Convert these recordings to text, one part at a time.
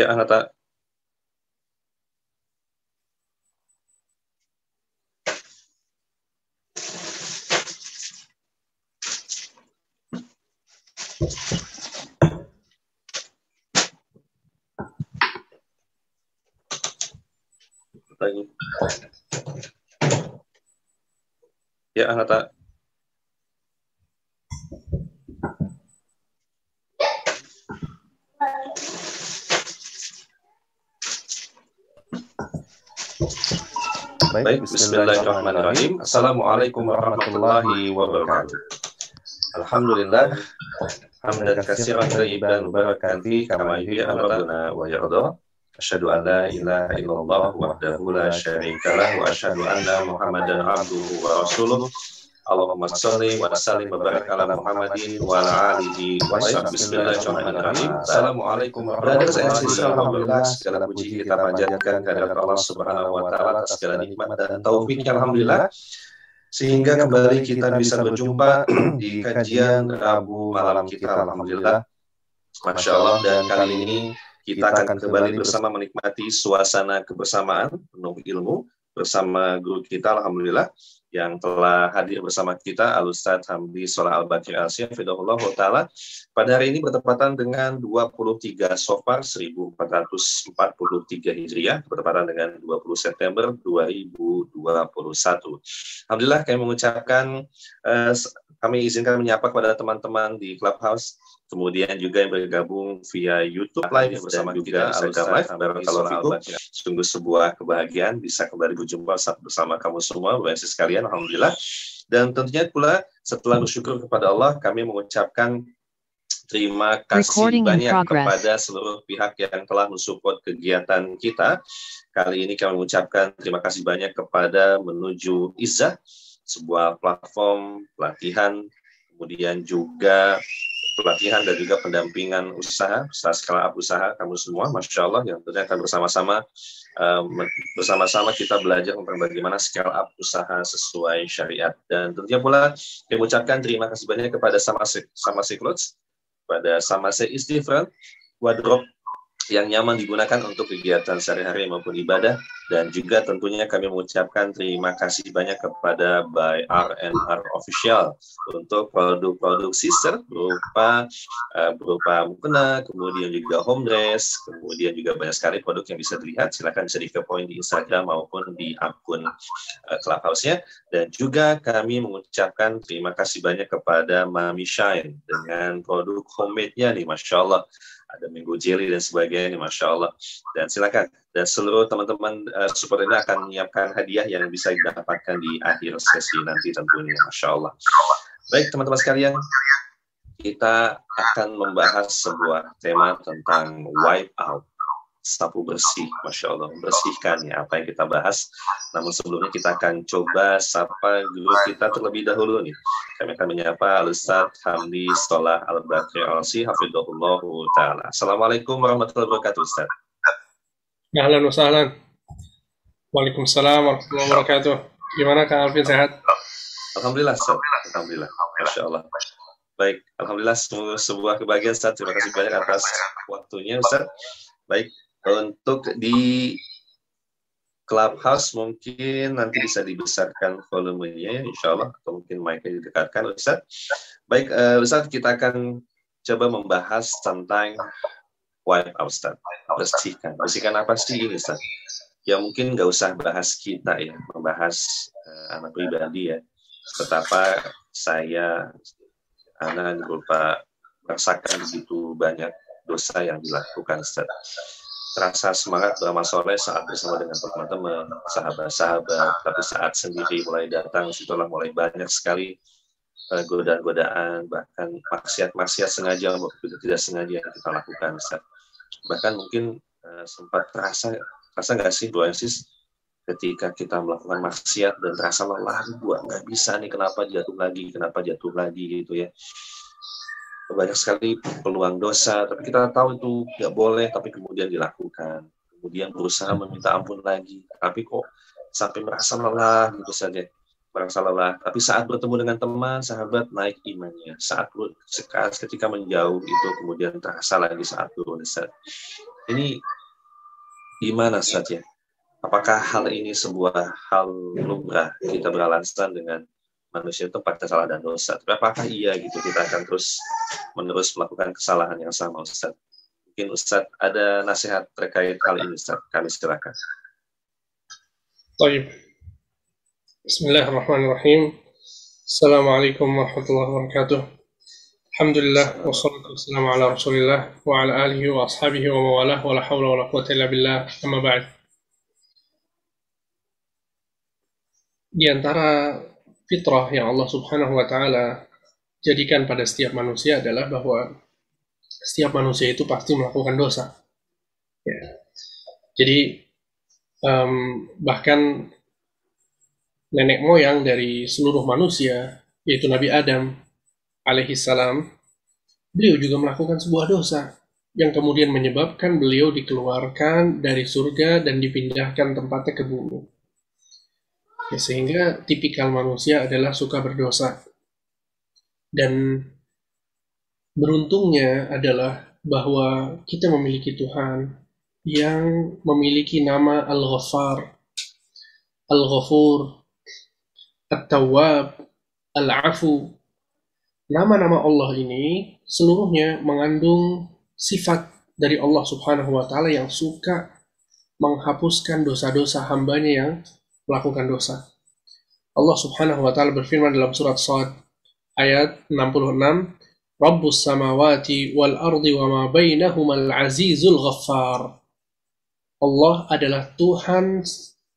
Ya, Anata. Lagi. Ya, Anata. Baik, bismillahirrahmanirrahim. Assalamualaikum warahmatullahi wabarakatuh. Alhamdulillah, hamdan katsiran thayyiban mubarakan kama yuhibbu rabbuna wa yarda. Asyhadu an la ilaha illallah wahdahu la syarika lah wa asyhadu anna Muhammadan abduhu wa rasuluh. Allahumma salli wa sallim wa barik ala Muhammadin wa ala alihi wa sahbihi Bismillahirrahmanirrahim. Assalamualaikum warahmatullahi wabarakatuh. Segala puji kita panjatkan kehadirat Allah Subhanahu wa taala atas segala nikmat dan taufiknya alhamdulillah sehingga kembali kita bisa berjumpa di kajian Rabu malam kita alhamdulillah. Masya Allah dan kali ini kita akan kembali bersama menikmati suasana kebersamaan penuh ilmu bersama guru kita alhamdulillah yang telah hadir bersama kita Al Ustaz Hamdi Solah Al Bakir Al Syafidahullah Ta'ala. Pada hari ini bertepatan dengan 23 Sofar 1443 Hijriah bertepatan dengan 20 September 2021 Alhamdulillah kami mengucapkan eh, kami izinkan menyapa kepada teman-teman di Clubhouse kemudian juga yang bergabung via YouTube live bersama kita Instagram live. Barakallahu sungguh sebuah kebahagiaan bisa kembali berjumpa bersama kamu semua Bapak sekalian Alhamdulillah. Dan tentunya pula setelah bersyukur kepada Allah kami mengucapkan terima kasih banyak kepada seluruh pihak yang telah mensupport kegiatan kita. Kali ini kami mengucapkan terima kasih banyak kepada menuju Izzah sebuah platform pelatihan kemudian juga pelatihan dan juga pendampingan usaha, usaha skala up usaha kamu semua, masya Allah yang tentunya akan bersama-sama uh, bersama-sama kita belajar tentang bagaimana scale up usaha sesuai syariat. Dan tentunya pula saya ucapkan terima kasih banyak kepada sama sama Clothes, pada sama Istifran, Wardrobe yang nyaman digunakan untuk kegiatan sehari-hari maupun ibadah. Dan juga tentunya kami mengucapkan terima kasih banyak kepada by RNR Official untuk produk-produk sister berupa uh, berupa mukena, kemudian juga home dress, kemudian juga banyak sekali produk yang bisa dilihat. Silakan bisa di poin di Instagram maupun di akun uh, Clubhouse-nya. Dan juga kami mengucapkan terima kasih banyak kepada Mami Shine dengan produk homemade-nya nih, masya Allah ada minggu jelly dan sebagainya, masya Allah. Dan silakan dan seluruh teman-teman uh, support ini akan menyiapkan hadiah yang bisa didapatkan di akhir sesi nanti tentunya, masya Allah. Baik teman-teman sekalian, kita akan membahas sebuah tema tentang wipe out sapu bersih, masya Allah, membersihkan ya apa yang kita bahas. Namun sebelumnya kita akan coba sapa guru kita terlebih dahulu nih. Kami akan menyapa Al-Ustaz Hamdi Stolah Al-Bakri Alsi, Ta'ala. Assalamualaikum warahmatullahi wabarakatuh, Ustaz. Ahlan wa sahlan. Waalaikumsalam warahmatullahi wabarakatuh. Gimana Kak Alvin, sehat? Alhamdulillah, Ustaz. Alhamdulillah. Masya Allah. Baik, Alhamdulillah sebuah kebahagiaan Ustaz. Terima kasih banyak atas waktunya Ustaz. Baik, untuk di Clubhouse mungkin nanti bisa dibesarkan volumenya, insya Allah, atau mungkin mic-nya didekatkan, Ustaz. Baik, uh, Ustaz, kita akan coba membahas tentang wipe out, Ustaz. Bersihkan. Bersihkan apa sih ini, Ustaz? Ya mungkin nggak usah bahas kita ya, membahas uh, anak pribadi ya. Betapa saya, anak berupa merasakan begitu banyak dosa yang dilakukan, Ustaz terasa semangat beramal soleh saat bersama dengan teman-teman, sahabat-sahabat, tapi saat sendiri mulai datang, situlah mulai banyak sekali uh, godaan-godaan, bahkan maksiat-maksiat sengaja maupun tidak sengaja yang kita lakukan. Bahkan mungkin uh, sempat terasa, terasa nggak sih, Bu ketika kita melakukan maksiat dan terasa lelah, gua nggak bisa nih, kenapa jatuh lagi, kenapa jatuh lagi gitu ya banyak sekali peluang dosa, tapi kita tahu itu nggak boleh, tapi kemudian dilakukan. Kemudian berusaha meminta ampun lagi, tapi kok sampai merasa lelah gitu saja, merasa lelah. Tapi saat bertemu dengan teman, sahabat naik imannya. Saat ketika menjauh itu kemudian terasa lagi saat turun. Ini gimana saja? Apakah hal ini sebuah hal lumrah kita beralasan dengan manusia itu pada salah dan dosa. Tapi apakah iya gitu kita akan terus menerus melakukan kesalahan yang sama Ustaz? Mungkin Ustaz ada nasihat terkait hal ini Ustaz, kami silakan. Baik. Bismillahirrahmanirrahim. Assalamualaikum warahmatullahi wabarakatuh. Alhamdulillah wassalatu wassalamu ala Rasulillah wa ala alihi wa ashabihi wa mawalah wa la haula wa la quwata illa billah. Amma ba'd. Di antara fitrah yang Allah Subhanahu wa taala jadikan pada setiap manusia adalah bahwa setiap manusia itu pasti melakukan dosa. Ya. Jadi um, bahkan nenek moyang dari seluruh manusia yaitu Nabi Adam alaihi salam beliau juga melakukan sebuah dosa yang kemudian menyebabkan beliau dikeluarkan dari surga dan dipindahkan tempatnya ke bumi. Ya, sehingga tipikal manusia adalah suka berdosa. Dan beruntungnya adalah bahwa kita memiliki Tuhan yang memiliki nama Al-Ghaffar, Al-Ghafur, At-Tawwab, Al-Afu. Nama-nama Allah ini seluruhnya mengandung sifat dari Allah Subhanahu wa taala yang suka menghapuskan dosa-dosa hambanya yang melakukan dosa. Allah Subhanahu wa taala berfirman dalam surat Sad ayat 66, Rabbus samawati wal ardi wa ma bainahuma al-azizul ghaffar. Allah adalah Tuhan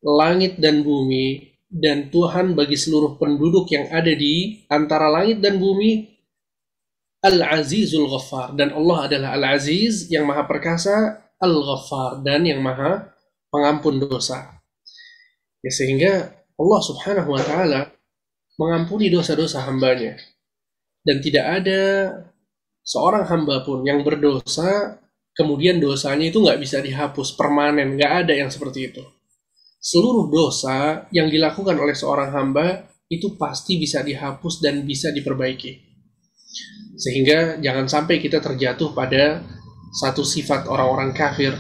langit dan bumi dan Tuhan bagi seluruh penduduk yang ada di antara langit dan bumi Al-Azizul Ghaffar dan Allah adalah Al-Aziz yang maha perkasa Al-Ghaffar dan yang maha pengampun dosa. Ya, sehingga Allah Subhanahu wa taala mengampuni dosa-dosa hambanya. Dan tidak ada seorang hamba pun yang berdosa kemudian dosanya itu nggak bisa dihapus permanen, nggak ada yang seperti itu. Seluruh dosa yang dilakukan oleh seorang hamba itu pasti bisa dihapus dan bisa diperbaiki. Sehingga jangan sampai kita terjatuh pada satu sifat orang-orang kafir,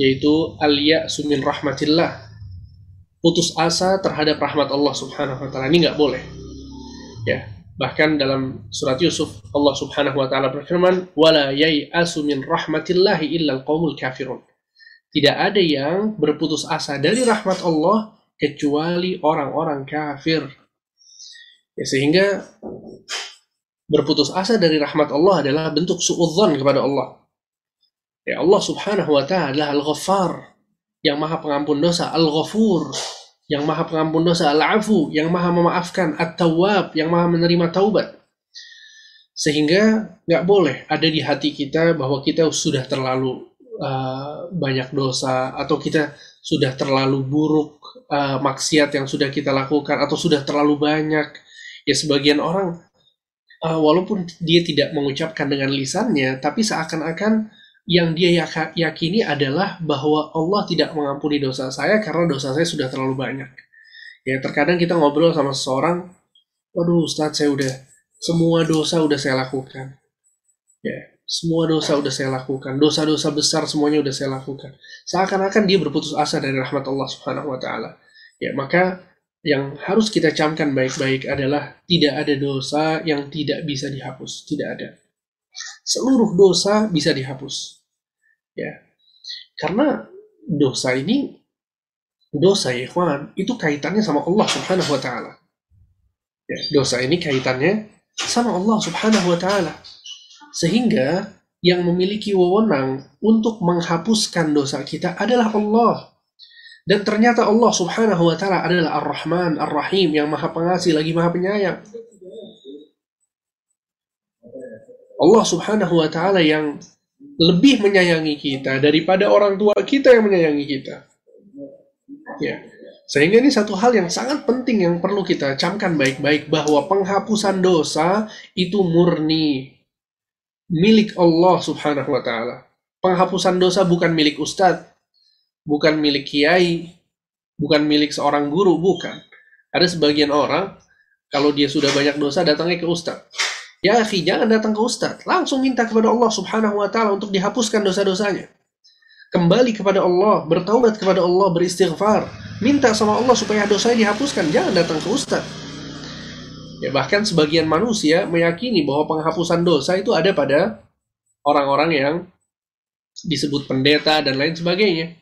yaitu al-ya'su min rahmatillah, putus asa terhadap rahmat Allah Subhanahu wa taala. Ini nggak boleh. Ya, bahkan dalam surat Yusuf Allah Subhanahu wa taala berfirman, "Wala yai'asu min rahmatillahi illa al kafirun." Tidak ada yang berputus asa dari rahmat Allah kecuali orang-orang kafir. Ya, sehingga berputus asa dari rahmat Allah adalah bentuk suudzon kepada Allah. Ya Allah Subhanahu wa taala Al-Ghaffar, yang maha pengampun dosa, Al-Ghafur, yang maha pengampun dosa, Al-Afu, yang maha memaafkan, At-Tawwab, yang maha menerima taubat. Sehingga nggak boleh ada di hati kita bahwa kita sudah terlalu uh, banyak dosa, atau kita sudah terlalu buruk uh, maksiat yang sudah kita lakukan, atau sudah terlalu banyak. Ya sebagian orang, uh, walaupun dia tidak mengucapkan dengan lisannya, tapi seakan-akan yang dia yakini adalah bahwa Allah tidak mengampuni dosa saya karena dosa saya sudah terlalu banyak. Ya terkadang kita ngobrol sama seseorang, waduh Ustadz saya udah semua dosa udah saya lakukan. Ya, semua dosa udah saya lakukan, dosa-dosa besar semuanya udah saya lakukan. Seakan-akan dia berputus asa dari rahmat Allah Subhanahu wa taala. Ya, maka yang harus kita camkan baik-baik adalah tidak ada dosa yang tidak bisa dihapus, tidak ada seluruh dosa bisa dihapus. Ya. Karena dosa ini dosa ya ikhwan, itu kaitannya sama Allah Subhanahu wa taala. Ya, dosa ini kaitannya sama Allah Subhanahu wa taala. Sehingga yang memiliki wewenang untuk menghapuskan dosa kita adalah Allah. Dan ternyata Allah Subhanahu wa taala adalah Ar-Rahman, Ar-Rahim yang Maha Pengasih lagi Maha Penyayang. Allah Subhanahu wa taala yang lebih menyayangi kita daripada orang tua kita yang menyayangi kita. Ya. Sehingga ini satu hal yang sangat penting yang perlu kita camkan baik-baik bahwa penghapusan dosa itu murni milik Allah Subhanahu wa taala. Penghapusan dosa bukan milik ustadz, bukan milik kiai, bukan milik seorang guru, bukan. Ada sebagian orang kalau dia sudah banyak dosa datangnya ke ustadz Ya akhi, jangan datang ke ustadz. Langsung minta kepada Allah subhanahu wa ta'ala untuk dihapuskan dosa-dosanya. kembali kepada Allah, bertaubat kepada Allah, beristighfar, minta sama Allah supaya dosanya dihapuskan, jangan datang ke ustaz. Ya, bahkan sebagian manusia meyakini bahwa penghapusan dosa itu ada pada orang-orang yang disebut pendeta dan lain sebagainya.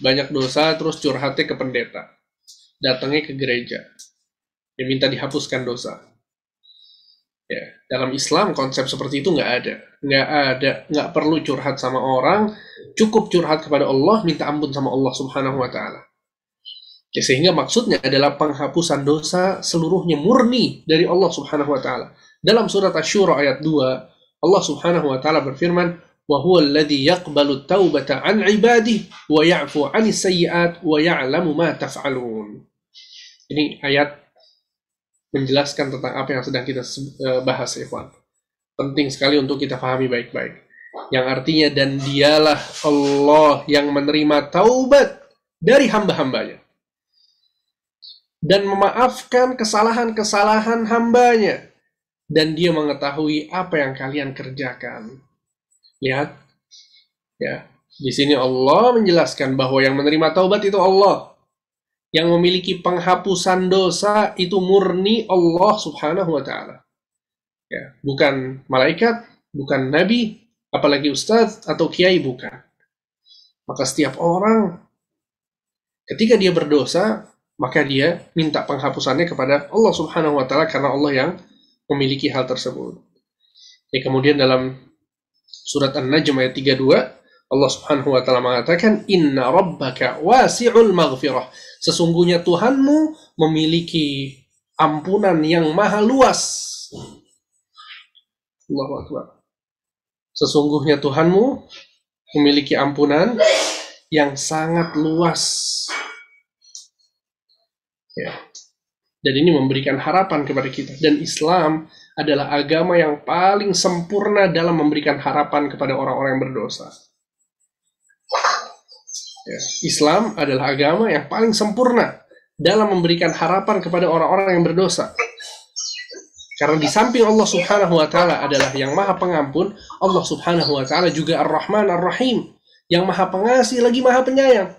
Banyak dosa terus curhatnya ke pendeta. Datangnya ke gereja. Ya minta dihapuskan dosa. Ya, dalam Islam konsep seperti itu nggak ada. Nggak ada, nggak perlu curhat sama orang, cukup curhat kepada Allah, minta ampun sama Allah subhanahu wa ta'ala. Ya, sehingga maksudnya adalah penghapusan dosa seluruhnya murni dari Allah subhanahu wa ta'ala. Dalam surat Ash-Shura ayat 2, Allah subhanahu wa ta'ala berfirman, وهو الذي يقبل التوبة عن عباده ويعفو عن السيئات ويعلم ما تفعلون. Ini ayat menjelaskan tentang apa yang sedang kita eh, bahas, Ikhwan. Penting sekali untuk kita pahami baik-baik. Yang artinya, dan dialah Allah yang menerima taubat dari hamba-hambanya. Dan memaafkan kesalahan-kesalahan hambanya. Dan dia mengetahui apa yang kalian kerjakan. Lihat, ya, di sini Allah menjelaskan bahwa yang menerima taubat itu Allah. Yang memiliki penghapusan dosa itu murni Allah Subhanahu wa taala. Ya, bukan malaikat, bukan nabi, apalagi ustadz atau kiai bukan. Maka setiap orang ketika dia berdosa, maka dia minta penghapusannya kepada Allah Subhanahu wa taala karena Allah yang memiliki hal tersebut. Ya, kemudian dalam surat An-Najm ayat 32 Allah Subhanahu wa taala mengatakan inna rabbaka wasi'ul maghfirah. Sesungguhnya Tuhanmu memiliki ampunan yang maha luas. Allahu akbar. Sesungguhnya Tuhanmu memiliki ampunan yang sangat luas. Ya. Dan ini memberikan harapan kepada kita. Dan Islam adalah agama yang paling sempurna dalam memberikan harapan kepada orang-orang yang berdosa. Ya, Islam adalah agama yang paling sempurna dalam memberikan harapan kepada orang-orang yang berdosa. Karena di samping Allah Subhanahu wa taala adalah yang Maha Pengampun, Allah Subhanahu wa taala juga Ar-Rahman Ar-Rahim, yang Maha Pengasih lagi Maha Penyayang.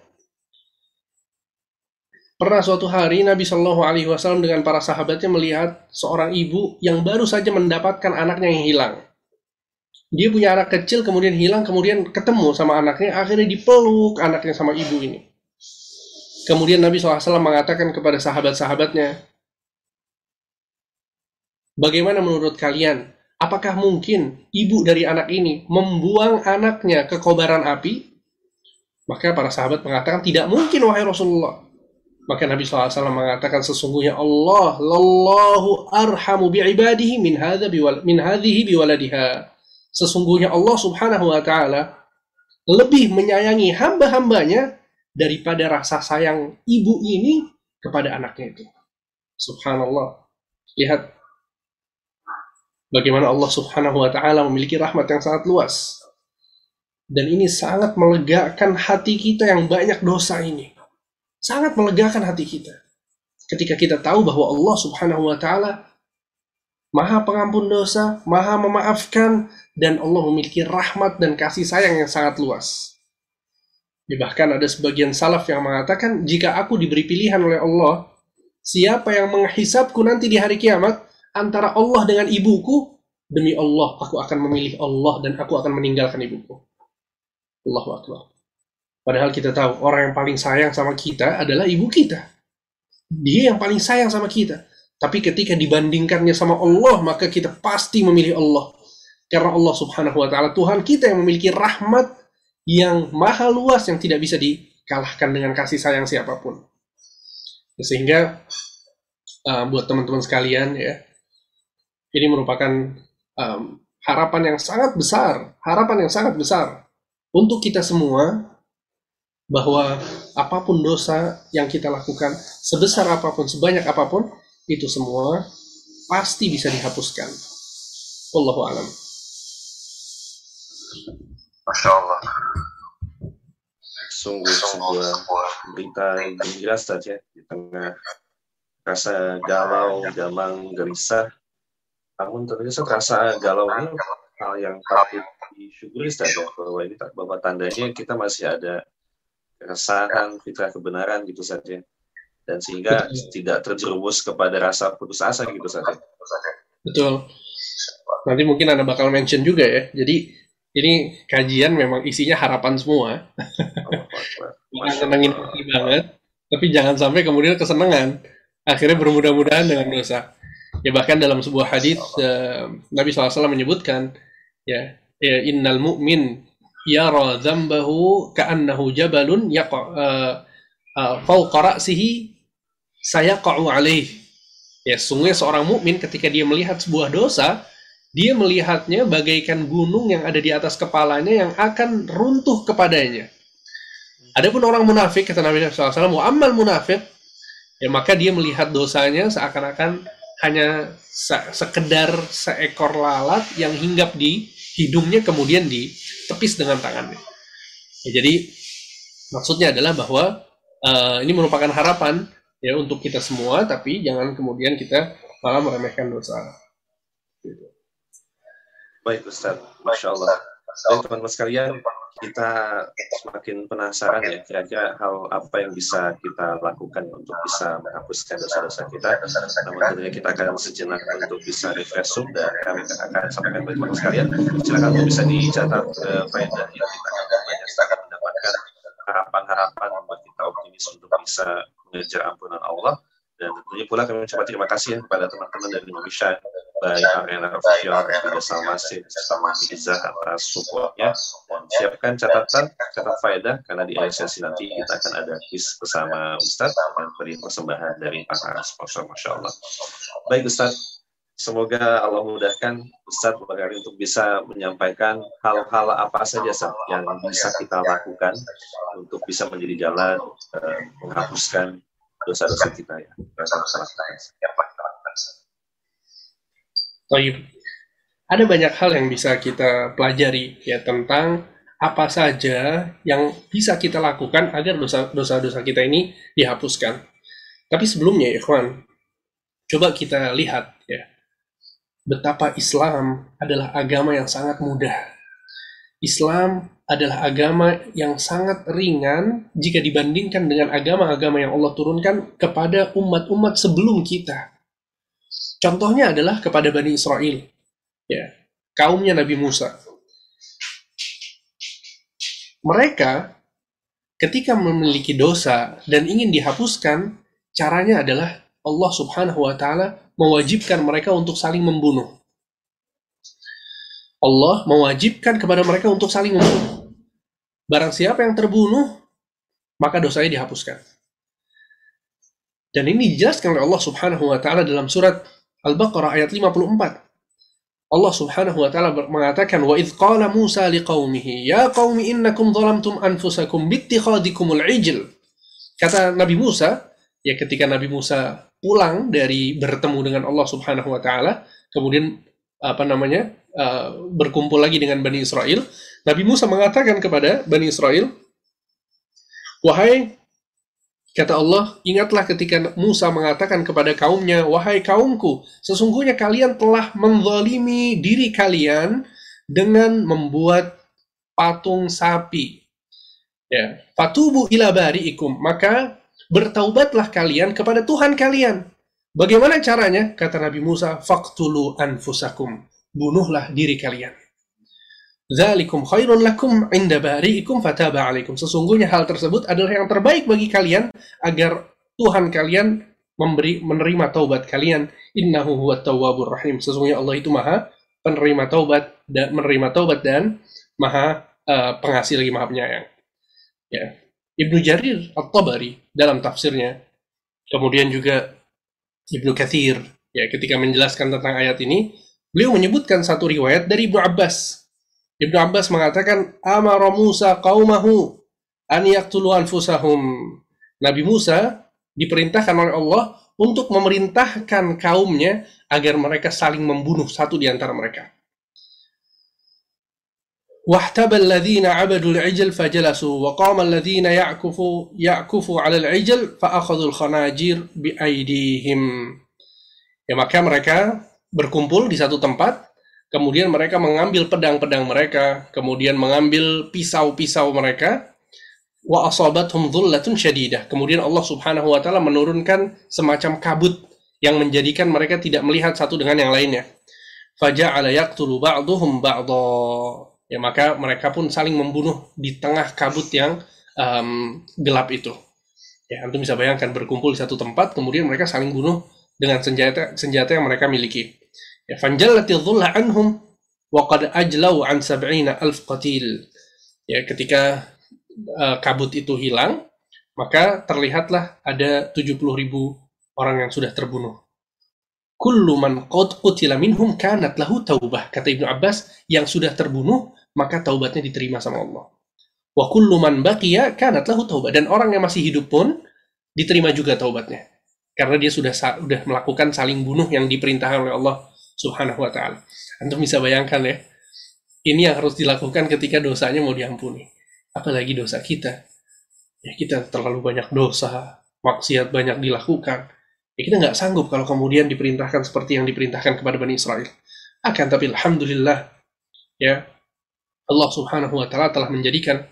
Pernah suatu hari Nabi Shallallahu Alaihi Wasallam dengan para sahabatnya melihat seorang ibu yang baru saja mendapatkan anaknya yang hilang. Dia punya anak kecil, kemudian hilang, kemudian ketemu sama anaknya, akhirnya dipeluk anaknya sama ibu ini. Kemudian Nabi SAW mengatakan kepada sahabat-sahabatnya, Bagaimana menurut kalian? Apakah mungkin ibu dari anak ini membuang anaknya ke kobaran api? Maka para sahabat mengatakan, tidak mungkin wahai Rasulullah. Maka Nabi SAW mengatakan sesungguhnya Allah lallahu arhamu bi'ibadihi min min hadhihi biwaladiha. Sesungguhnya Allah Subhanahu wa taala lebih menyayangi hamba-hambanya daripada rasa sayang ibu ini kepada anaknya itu. Subhanallah. Lihat bagaimana Allah Subhanahu wa taala memiliki rahmat yang sangat luas. Dan ini sangat melegakan hati kita yang banyak dosa ini sangat melegakan hati kita. Ketika kita tahu bahwa Allah Subhanahu wa taala Maha pengampun dosa, Maha memaafkan dan Allah memiliki rahmat dan kasih sayang yang sangat luas. Bahkan ada sebagian salaf yang mengatakan, jika aku diberi pilihan oleh Allah, siapa yang menghisapku nanti di hari kiamat antara Allah dengan ibuku, demi Allah aku akan memilih Allah dan aku akan meninggalkan ibuku. Allahu Akbar. Padahal kita tahu orang yang paling sayang sama kita adalah ibu kita. Dia yang paling sayang sama kita. Tapi ketika dibandingkannya sama Allah, maka kita pasti memilih Allah. Karena Allah subhanahu wa ta'ala Tuhan kita yang memiliki rahmat yang maha luas yang tidak bisa dikalahkan dengan kasih sayang siapa pun. Sehingga uh, buat teman-teman sekalian ya, ini merupakan um, harapan yang sangat besar, harapan yang sangat besar untuk kita semua bahwa apa pun dosa yang kita lakukan, sebesar apa pun, sebanyak apa pun, itu semua pasti bisa dihapuskan. Wallahu alam. Masya Allah. Sungguh sebuah berita gembira saja di tengah rasa galau, gamang, gelisah. Namun ternyata rasa galau ini hal yang patut disyukuri saja bahwa ini bahwa tandanya kita masih ada keresahan, fitrah kebenaran gitu saja dan sehingga Betul. tidak terjerumus kepada rasa putus asa gitu saja. Betul. Nanti mungkin Anda bakal mention juga ya. Jadi ini kajian memang isinya harapan semua. Senengin banget, tapi jangan sampai kemudian kesenangan. Akhirnya bermudah-mudahan dengan dosa. Ya bahkan dalam sebuah hadis uh, Nabi SAW menyebutkan ya, ya innal mu'min yara dzambahu ka'annahu jabalun yaqa uh, uh, fawqa ra'sihi sayaqa'u alaih. Ya, sungguhnya seorang mukmin ketika dia melihat sebuah dosa, dia melihatnya bagaikan gunung yang ada di atas kepalanya yang akan runtuh kepadanya. Adapun orang munafik, kata Nabi SAW, wa ammal munafik, ya maka dia melihat dosanya seakan-akan hanya se sekedar seekor lalat yang hinggap di hidungnya kemudian ditepis dengan tangannya. Ya, jadi maksudnya adalah bahwa uh, ini merupakan harapan ya untuk kita semua, tapi jangan kemudian kita malah meremehkan dosa. Gitu. Baik Ustaz, Masya Allah. Baik teman-teman sekalian, kita semakin penasaran ya kira-kira hal apa yang bisa kita lakukan untuk bisa menghapuskan dosa-dosa kita. Namun tentunya kita akan sejenak untuk bisa refresh dan kami akan sampaikan kepada teman-teman sekalian. Silakan untuk bisa dicatat uh, faedah yang kita akan banyak mendapatkan harapan-harapan optimis untuk bisa mengejar ampunan Allah dan tentunya pula kami mengucapkan terima kasih ya kepada teman-teman dari Indonesia baik Arena Official juga Salma sama Miza atas supportnya siapkan catatan catatan faedah karena di sesi nanti kita akan ada quiz bersama Ustadz dan beri persembahan dari para sponsor Masya Allah baik Ustadz Semoga Allah mudahkan Ustadz barangkali untuk bisa menyampaikan hal-hal apa saja Ustaz, yang bisa kita lakukan untuk bisa menjadi jalan uh, menghapuskan dosa-dosa kita ya. Baik. Ada banyak hal yang bisa kita pelajari ya tentang apa saja yang bisa kita lakukan agar dosa-dosa kita ini dihapuskan. Tapi sebelumnya, Ikhwan, coba kita lihat ya betapa Islam adalah agama yang sangat mudah. Islam adalah agama yang sangat ringan jika dibandingkan dengan agama-agama yang Allah turunkan kepada umat-umat sebelum kita. Contohnya adalah kepada Bani Israel, ya, kaumnya Nabi Musa. Mereka ketika memiliki dosa dan ingin dihapuskan, caranya adalah Allah Subhanahu wa taala mewajibkan mereka untuk saling membunuh. Allah mewajibkan kepada mereka untuk saling membunuh. Barang siapa yang terbunuh, maka dosanya dihapuskan. Dan ini dijelaskan oleh Allah Subhanahu wa taala dalam surat Al-Baqarah ayat 54. Allah Subhanahu wa taala mengatakan wa idz qala Musa liqaumihi ya qaumi innakum zalamtum anfusakum bittikhadikumul. Kata Nabi Musa, ya ketika Nabi Musa pulang dari bertemu dengan Allah Subhanahu wa taala, kemudian apa namanya? Uh, berkumpul lagi dengan Bani Israel, Nabi Musa mengatakan kepada Bani Israel, Wahai, kata Allah, ingatlah ketika Musa mengatakan kepada kaumnya, Wahai kaumku, sesungguhnya kalian telah menzalimi diri kalian dengan membuat patung sapi. Ya, fatubu ila bari'ikum, maka bertaubatlah kalian kepada Tuhan kalian. Bagaimana caranya? Kata Nabi Musa, faktulu anfusakum. Bunuhlah diri kalian. Zalikum khairun lakum inda bari'ikum fataba. Sesungguhnya hal tersebut adalah yang terbaik bagi kalian agar Tuhan kalian memberi menerima taubat kalian. Innahu huwa tawwabur rahim. Sesungguhnya Allah itu Maha penerima taubat dan menerima taubat dan Maha uh, pengasih lagi Maha penyayang. Ya. Ibnu Jarir At-Tabari dalam tafsirnya kemudian juga Ibnu Kathir ya ketika menjelaskan tentang ayat ini beliau menyebutkan satu riwayat dari Ibnu Abbas Ibnu Abbas mengatakan amara Musa qaumahu an yaqtulu anfusahum. Nabi Musa diperintahkan oleh Allah untuk memerintahkan kaumnya agar mereka saling membunuh satu di antara mereka. واحتبى الذين عبدوا العجل فجلسوا وقام الذين يعكفوا يعكفوا على العجل فأخذوا الخناجر بأيديهم ya maka mereka berkumpul di satu tempat kemudian mereka mengambil pedang-pedang mereka, kemudian mengambil pisau-pisau mereka, wa asabathum dhullatun syadidah. Kemudian Allah Subhanahu wa taala menurunkan semacam kabut yang menjadikan mereka tidak melihat satu dengan yang lainnya. Faja'ala yaqtulu ba'duhum ba'dha. Ya maka mereka pun saling membunuh di tengah kabut yang um, gelap itu. Ya, antum bisa bayangkan berkumpul di satu tempat, kemudian mereka saling bunuh dengan senjata senjata yang mereka miliki. Ya, fanjallati dhulla anhum an sab'ina alf qatil. Ya, ketika uh, kabut itu hilang, maka terlihatlah ada 70 ribu orang yang sudah terbunuh. Kullu man qad qutila minhum kanat lahu taubah. Kata Ibnu Abbas, yang sudah terbunuh, maka taubatnya diterima sama Allah. Wa kullu man baqiya kanat lahu taubah. Dan orang yang masih hidup pun diterima juga taubatnya. Karena dia sudah sudah melakukan saling bunuh yang diperintahkan oleh Allah subhanahu wa ta'ala. Antum bisa bayangkan ya, ini yang harus dilakukan ketika dosanya mau diampuni. Apalagi dosa kita. Ya kita terlalu banyak dosa, maksiat banyak dilakukan. Ya kita nggak sanggup kalau kemudian diperintahkan seperti yang diperintahkan kepada Bani Israel. Akan tapi Alhamdulillah, ya Allah subhanahu wa ta'ala telah menjadikan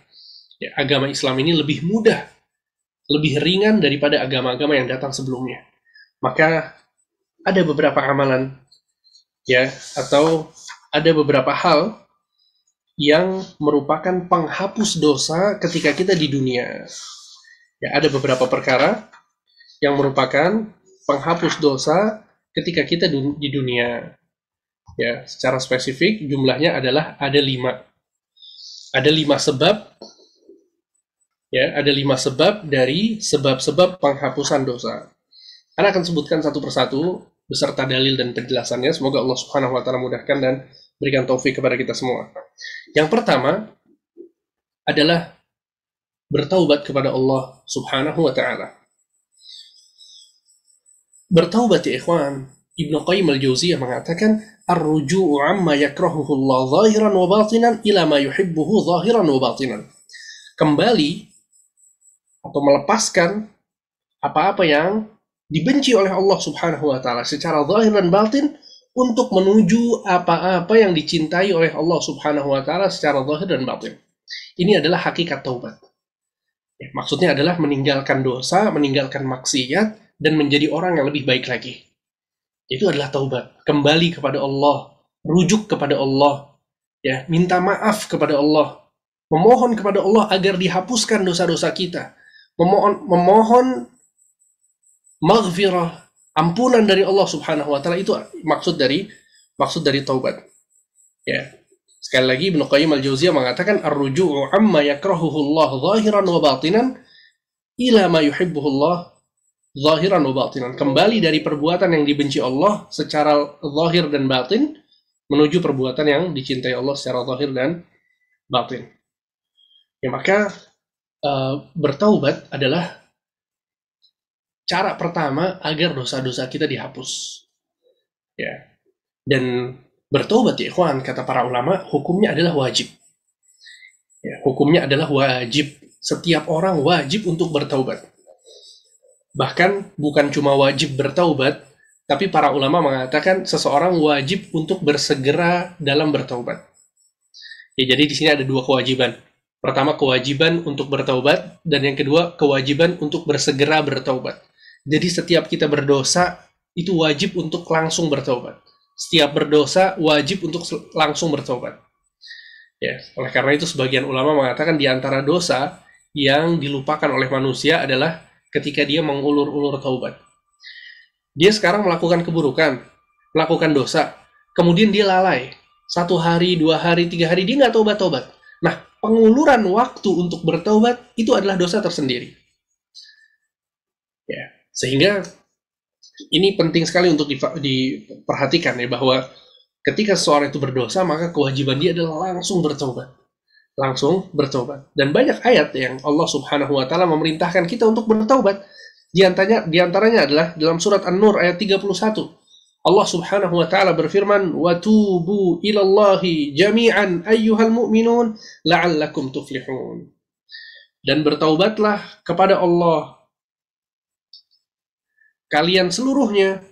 ya, agama Islam ini lebih mudah, lebih ringan daripada agama-agama yang datang sebelumnya. Maka ada beberapa amalan ya atau ada beberapa hal yang merupakan penghapus dosa ketika kita di dunia. Ya, ada beberapa perkara yang merupakan penghapus dosa ketika kita di dunia. Ya, secara spesifik jumlahnya adalah ada lima. Ada lima sebab. Ya, ada lima sebab dari sebab-sebab penghapusan dosa. Anda akan sebutkan satu persatu beserta dalil dan penjelasannya. Semoga Allah Subhanahu wa taala mudahkan dan berikan taufik kepada kita semua. Yang pertama adalah bertaubat kepada Allah Subhanahu wa taala. Bertaubat ya ikhwan. Ibnu Qayyim al-Jauziyah mengatakan ar-ruju'u amma yakrahuhu Allah zahiran wa batinan ila ma yuhibbuhu zahiran wa batinan. Kembali atau melepaskan apa-apa yang dibenci oleh Allah Subhanahu wa taala secara zahir dan batin untuk menuju apa-apa yang dicintai oleh Allah Subhanahu wa taala secara zahir dan batin. Ini adalah hakikat taubat. Ya, maksudnya adalah meninggalkan dosa, meninggalkan maksiat dan menjadi orang yang lebih baik lagi. Itu adalah taubat. Kembali kepada Allah, rujuk kepada Allah, ya, minta maaf kepada Allah, memohon kepada Allah agar dihapuskan dosa-dosa kita, memohon memohon maghfirah, ampunan dari Allah Subhanahu wa taala itu maksud dari maksud dari taubat. Ya. Sekali lagi Ibnu Qayyim al-Jauziyah mengatakan ar-ruju'u amma yakrahuhu Allah zahiran wa batinan ila ma yuhibbuhu Allah zahiran wa batinan. Kembali dari perbuatan yang dibenci Allah secara zahir dan batin menuju perbuatan yang dicintai Allah secara zahir dan batin. Ya maka uh, bertaubat adalah cara pertama agar dosa-dosa kita dihapus. Ya. Dan bertobat ya ikhwan, kata para ulama, hukumnya adalah wajib. Ya, hukumnya adalah wajib. Setiap orang wajib untuk bertaubat. Bahkan bukan cuma wajib bertaubat, tapi para ulama mengatakan seseorang wajib untuk bersegera dalam bertaubat. Ya, jadi di sini ada dua kewajiban. Pertama kewajiban untuk bertaubat dan yang kedua kewajiban untuk bersegera bertaubat. Jadi setiap kita berdosa itu wajib untuk langsung bertobat. Setiap berdosa wajib untuk langsung bertobat. Ya, oleh karena itu sebagian ulama mengatakan di antara dosa yang dilupakan oleh manusia adalah ketika dia mengulur-ulur taubat. Dia sekarang melakukan keburukan, melakukan dosa, kemudian dia lalai. Satu hari, dua hari, tiga hari, dia nggak tobat-tobat. Nah, penguluran waktu untuk bertobat itu adalah dosa tersendiri. Ya, sehingga ini penting sekali untuk diperhatikan ya bahwa ketika seseorang itu berdosa maka kewajiban dia adalah langsung bertobat. Langsung bertobat. Dan banyak ayat yang Allah Subhanahu wa taala memerintahkan kita untuk bertobat. Di antaranya di antaranya adalah dalam surat An-Nur ayat 31. Allah Subhanahu wa taala berfirman, "Wa tubu ilallahi jami'an ayyuhal mu'minun la'allakum tuflihun." Dan bertaubatlah kepada Allah kalian seluruhnya,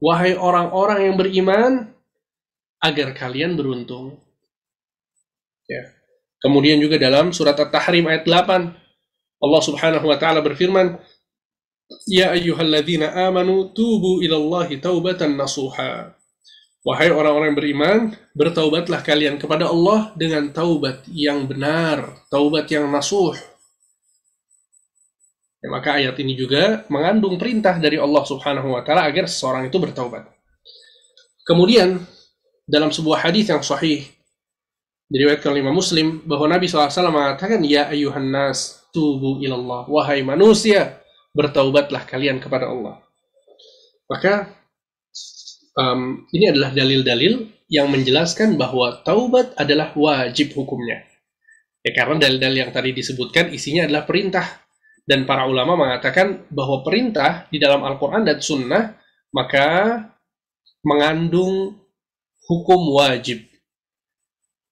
wahai orang-orang yang beriman, agar kalian beruntung. Ya. Kemudian juga dalam surat At-Tahrim ayat 8 Allah Subhanahu wa taala berfirman, "Ya ayyuhalladzina amanu tubu ilallahi taubatan nasuha." Wahai orang-orang beriman, bertaubatlah kalian kepada Allah dengan taubat yang benar, taubat yang nasuh. Ya, maka ayat ini juga mengandung perintah dari Allah Subhanahu wa taala agar seseorang itu bertaubat. Kemudian dalam sebuah hadis yang sahih diriwayatkan oleh Muslim bahwa Nabi SAW mengatakan ya ayuhan nas tubu ilallah wahai manusia bertaubatlah kalian kepada Allah. Maka um, ini adalah dalil-dalil yang menjelaskan bahwa taubat adalah wajib hukumnya. Ya karena dalil-dalil yang tadi disebutkan isinya adalah perintah dan para ulama mengatakan bahwa perintah di dalam Al-Qur'an dan sunnah maka mengandung hukum wajib.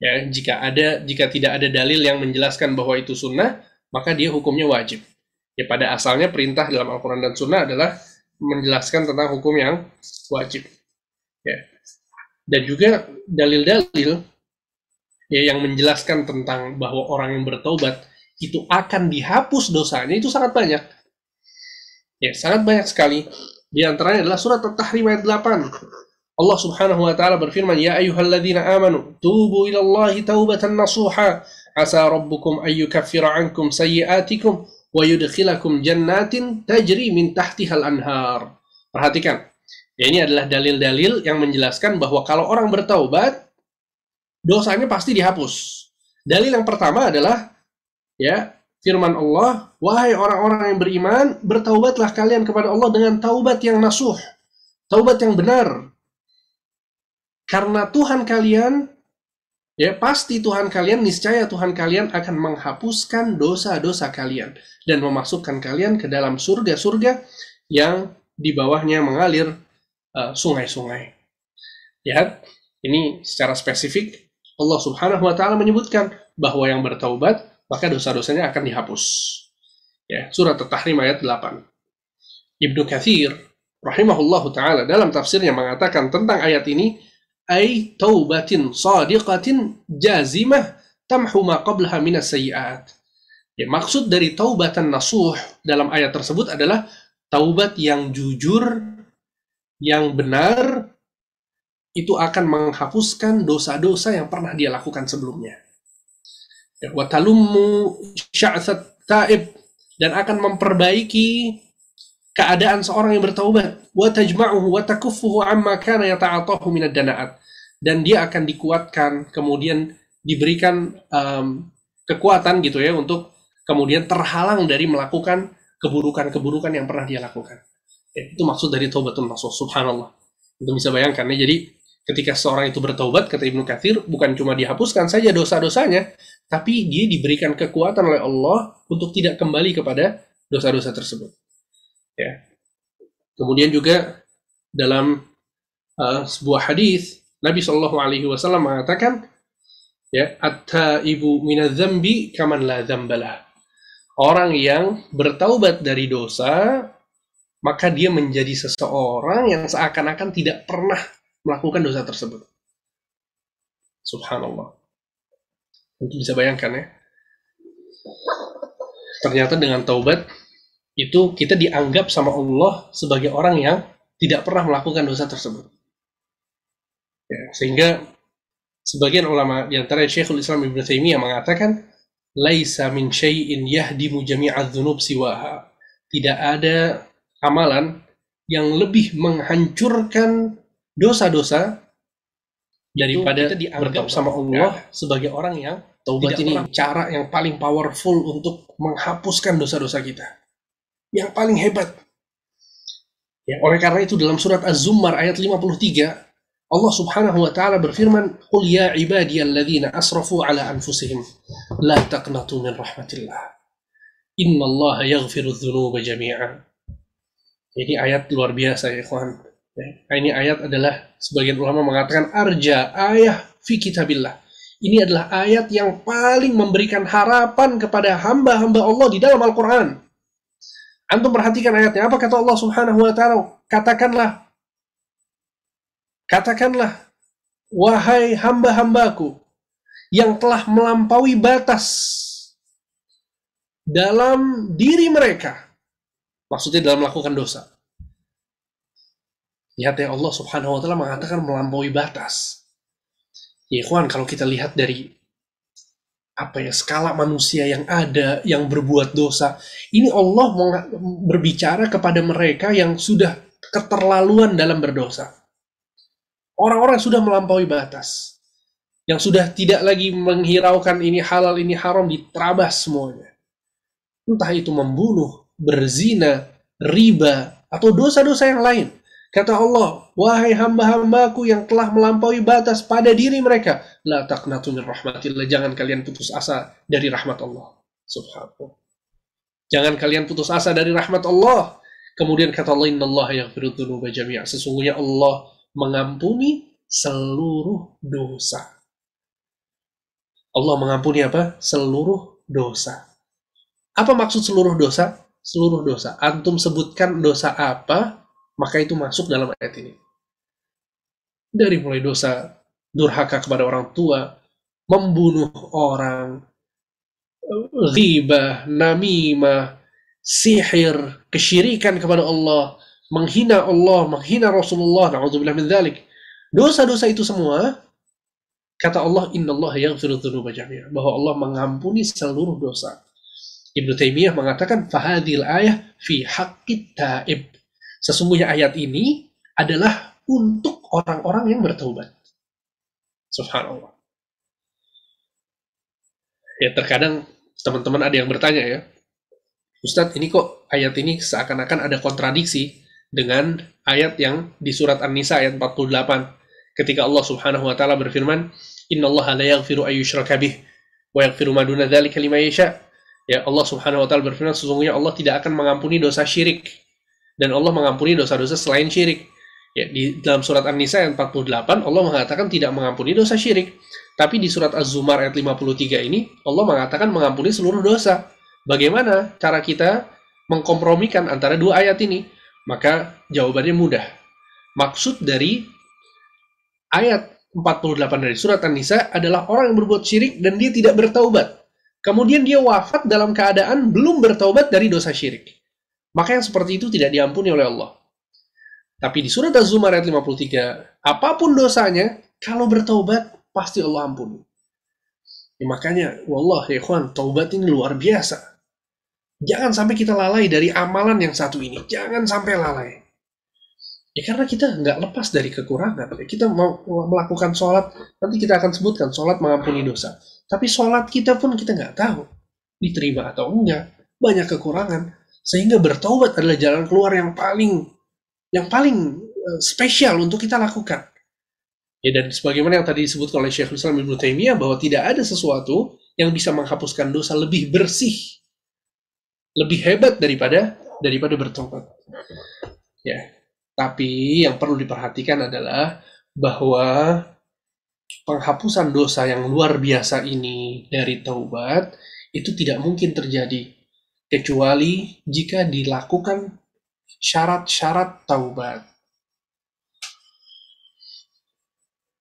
Ya, jika ada jika tidak ada dalil yang menjelaskan bahwa itu sunnah, maka dia hukumnya wajib. Ya pada asalnya perintah dalam Al-Qur'an dan sunnah adalah menjelaskan tentang hukum yang wajib. Ya. Dan juga dalil-dalil ya, yang menjelaskan tentang bahwa orang yang bertobat itu akan dihapus dosanya itu sangat banyak. Ya, sangat banyak sekali. Di antaranya adalah surat At-Tahrim ayat 8. Allah Subhanahu wa taala berfirman, "Ya ayyuhalladzina amanu, tubu ila Allah taubatan nasuha, asa rabbukum an yukaffira ankum sayyi'atikum wa yudkhilakum jannatin tajri min tahtihal anhar." Perhatikan, Ya ini adalah dalil-dalil yang menjelaskan bahwa kalau orang bertaubat, dosanya pasti dihapus. Dalil yang pertama adalah ya firman Allah, wahai orang-orang yang beriman, bertaubatlah kalian kepada Allah dengan taubat yang nasuh, taubat yang benar. Karena Tuhan kalian ya pasti Tuhan kalian niscaya Tuhan kalian akan menghapuskan dosa-dosa kalian dan memasukkan kalian ke dalam surga-surga yang di bawahnya mengalir Eh, sungai-sungai. Uh, ya, ini secara spesifik Allah Subhanahu wa taala menyebutkan bahwa yang bertaubat maka dosa-dosanya akan dihapus. Ya, surat At-Tahrim ayat 8. Ibnu Katsir rahimahullahu taala dalam tafsirnya mengatakan tentang ayat ini ay taubatin sadiqatin jazimah tamhu ma qablaha minas sayyi'at. Ya, maksud dari taubatan nasuh dalam ayat tersebut adalah taubat yang jujur yang benar itu akan menghapuskan dosa-dosa yang pernah dia lakukan sebelumnya. Ya, Watalummu taib dan akan memperbaiki keadaan seorang yang bertaubat. Watajma'uhu watakuffuhu amma kana yata'atahu minad dana'at. Dan dia akan dikuatkan, kemudian diberikan um, kekuatan gitu ya untuk kemudian terhalang dari melakukan keburukan-keburukan yang pernah dia lakukan. Ya, itu maksud dari taubatun nasuh, subhanallah. Itu bisa bayangkan ya. Jadi ketika seorang itu bertaubat, kata Ibnu Katsir, bukan cuma dihapuskan saja dosa-dosanya, tapi dia diberikan kekuatan oleh Allah untuk tidak kembali kepada dosa-dosa tersebut. Ya. Kemudian juga dalam uh, sebuah hadis Nabi Shallallahu Alaihi Wasallam mengatakan, ya, atta ibu minadzambi kaman la dzambalah. Orang yang bertaubat dari dosa maka dia menjadi seseorang yang seakan-akan tidak pernah melakukan dosa tersebut. Subhanallah. Mungkin bisa bayangkan ya. Ternyata dengan taubat itu kita dianggap sama Allah sebagai orang yang tidak pernah melakukan dosa tersebut. Ya, sehingga sebagian ulama di antara Syekhul Islam Ibnu Taimiyah mengatakan laisa min syai'in yahdimu jami'adz dzunub siwaha. Tidak ada amalan yang lebih menghancurkan dosa-dosa daripada kita dianggap sama Allah ya. sebagai orang yang taubat ini pernah. cara yang paling powerful untuk menghapuskan dosa-dosa kita. Yang paling hebat. Ya, oleh karena itu dalam surat Az-Zumar ayat 53 Allah Subhanahu wa taala berfirman, "Qul ya ibadiyalladzina asrafu ala anfusihim la taqnatu min rahmatillah. Innallaha yaghfiru dzunuba jami'a." Ini ayat luar biasa ya kawan. Ya, ini ayat adalah sebagian ulama mengatakan arja ayah fi kitabillah. Ini adalah ayat yang paling memberikan harapan kepada hamba-hamba Allah di dalam Al-Quran. Antum perhatikan ayatnya. Apa kata Allah subhanahu wa ta'ala? Katakanlah. Katakanlah. wahai hamba-hambaku yang telah melampaui batas dalam diri mereka. Maksudnya dalam melakukan dosa. Lihat ya Allah subhanahu wa ta'ala mengatakan melampaui batas. Ya ikhwan, kalau kita lihat dari apa ya skala manusia yang ada yang berbuat dosa. Ini Allah berbicara kepada mereka yang sudah keterlaluan dalam berdosa. Orang-orang sudah melampaui batas. Yang sudah tidak lagi menghiraukan ini halal ini haram diterabas semuanya. Entah itu membunuh berzina riba atau dosa-dosa yang lain Kata Allah, wahai hamba-hambaku yang telah melampaui batas pada diri mereka, la taqnatu min rahmatillah. Jangan kalian putus asa dari rahmat Allah. Subhanallah. Jangan kalian putus asa dari rahmat Allah. Kemudian kata Allah, yang dzunuba jami'a. Sesungguhnya Allah mengampuni seluruh dosa. Allah mengampuni apa? Seluruh dosa. Apa maksud seluruh dosa? Seluruh dosa. Antum sebutkan dosa apa maka itu masuk dalam ayat ini. Dari mulai dosa durhaka kepada orang tua, membunuh orang, ghibah, namimah, sihir, kesyirikan kepada Allah, menghina Allah, menghina Rasulullah, na'udzubillah min dzalik. Dosa-dosa itu semua kata Allah Inna Allah yaghfiru dzunuba jami'a bahwa Allah mengampuni seluruh dosa. Ibnu Taimiyah mengatakan fahadil ayah fi haqqit taib Sesungguhnya ayat ini adalah untuk orang-orang yang bertaubat. Subhanallah. Ya terkadang teman-teman ada yang bertanya ya, Ustadz ini kok ayat ini seakan-akan ada kontradiksi dengan ayat yang di surat An-Nisa ayat 48 ketika Allah Subhanahu wa taala berfirman, "Innallaha la yaghfiru ayyushraka bih wa yaghfiru ma duna dzalika liman yasha." Ya Allah Subhanahu wa taala berfirman sesungguhnya Allah tidak akan mengampuni dosa syirik dan Allah mengampuni dosa-dosa selain syirik. Ya, di dalam surat An-Nisa ayat 48 Allah mengatakan tidak mengampuni dosa syirik. Tapi di surat Az-Zumar ayat 53 ini Allah mengatakan mengampuni seluruh dosa. Bagaimana cara kita mengkompromikan antara dua ayat ini? Maka jawabannya mudah. Maksud dari ayat 48 dari surat An-Nisa adalah orang yang berbuat syirik dan dia tidak bertaubat. Kemudian dia wafat dalam keadaan belum bertaubat dari dosa syirik. Maka yang seperti itu tidak diampuni oleh Allah. Tapi di surat Az-Zumar ayat 53, apa pun dosanya, kalau bertaubat, pasti Allah ampuni. Ya, makanya, wallah ya ikhwan, taubat ini luar biasa. Jangan sampai kita lalai dari amalan yang satu ini. Jangan sampai lalai. Ya karena kita nggak lepas dari kekurangan. Kita mau melakukan sholat, nanti kita akan sebutkan sholat mengampuni dosa. Tapi sholat kita pun kita nggak tahu diterima atau enggak. Banyak kekurangan. Sehingga bertobat adalah jalan keluar yang paling yang paling uh, spesial untuk kita lakukan. Ya dan sebagaimana yang tadi disebut oleh Syekh Islam Ibnu Taimiyah bahwa tidak ada sesuatu yang bisa menghapuskan dosa lebih bersih, lebih hebat daripada daripada bertobat. Ya. Tapi yang perlu diperhatikan adalah bahwa penghapusan dosa yang luar biasa ini dari taubat itu tidak mungkin terjadi kecuali jika dilakukan syarat-syarat taubat.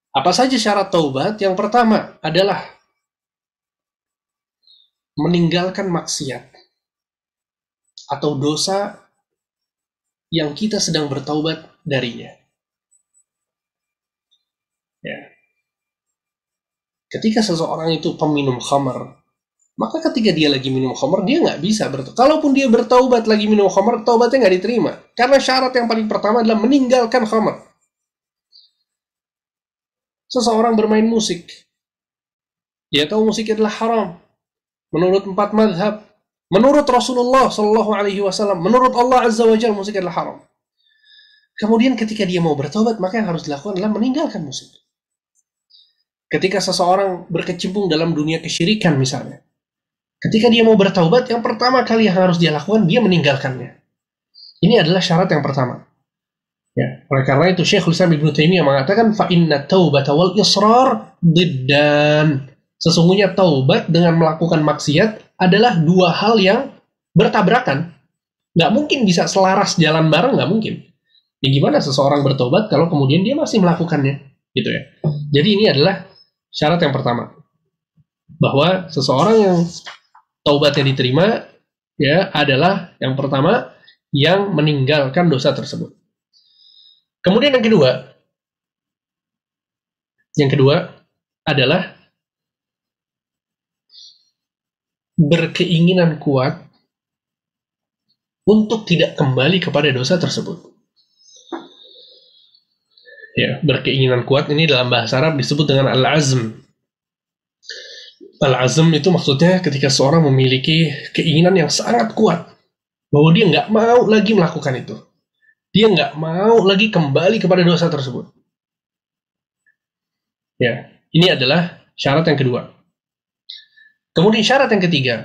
Apa saja syarat taubat? Yang pertama adalah meninggalkan maksiat atau dosa yang kita sedang bertaubat darinya. Ya. Ketika seseorang itu peminum khamar, maka ketika dia lagi minum khamr, dia nggak bisa bertaubat. Kalaupun dia bertaubat lagi minum khamr, taubatnya nggak diterima. Karena syarat yang paling pertama adalah meninggalkan khamr. Seseorang bermain musik. Dia tahu musik adalah haram. Menurut empat madhab. Menurut Rasulullah Shallallahu Alaihi Wasallam. Menurut Allah Azza wa Jalla musik adalah haram. Kemudian ketika dia mau bertobat, maka yang harus dilakukan adalah meninggalkan musik. Ketika seseorang berkecimpung dalam dunia kesyirikan misalnya, Ketika dia mau bertaubat, yang pertama kali yang harus dia lakukan, dia meninggalkannya. Ini adalah syarat yang pertama. Ya, oleh karena itu Syekhul Islam Ibnu Taimiyah mengatakan fa inna taubata wal. Sesungguhnya taubat dengan melakukan maksiat adalah dua hal yang bertabrakan. Nggak mungkin bisa selaras jalan bareng, nggak mungkin. Ya gimana seseorang bertobat kalau kemudian dia masih melakukannya? gitu ya. Jadi ini adalah syarat yang pertama bahwa seseorang yang taubatnya diterima ya adalah yang pertama yang meninggalkan dosa tersebut. Kemudian yang kedua, yang kedua adalah berkeinginan kuat untuk tidak kembali kepada dosa tersebut. Ya, berkeinginan kuat ini dalam bahasa Arab disebut dengan al-azm. Al-azm itu maksudnya ketika seorang memiliki keinginan yang sangat kuat bahwa dia nggak mau lagi melakukan itu. Dia nggak mau lagi kembali kepada dosa tersebut. Ya, ini adalah syarat yang kedua. Kemudian syarat yang ketiga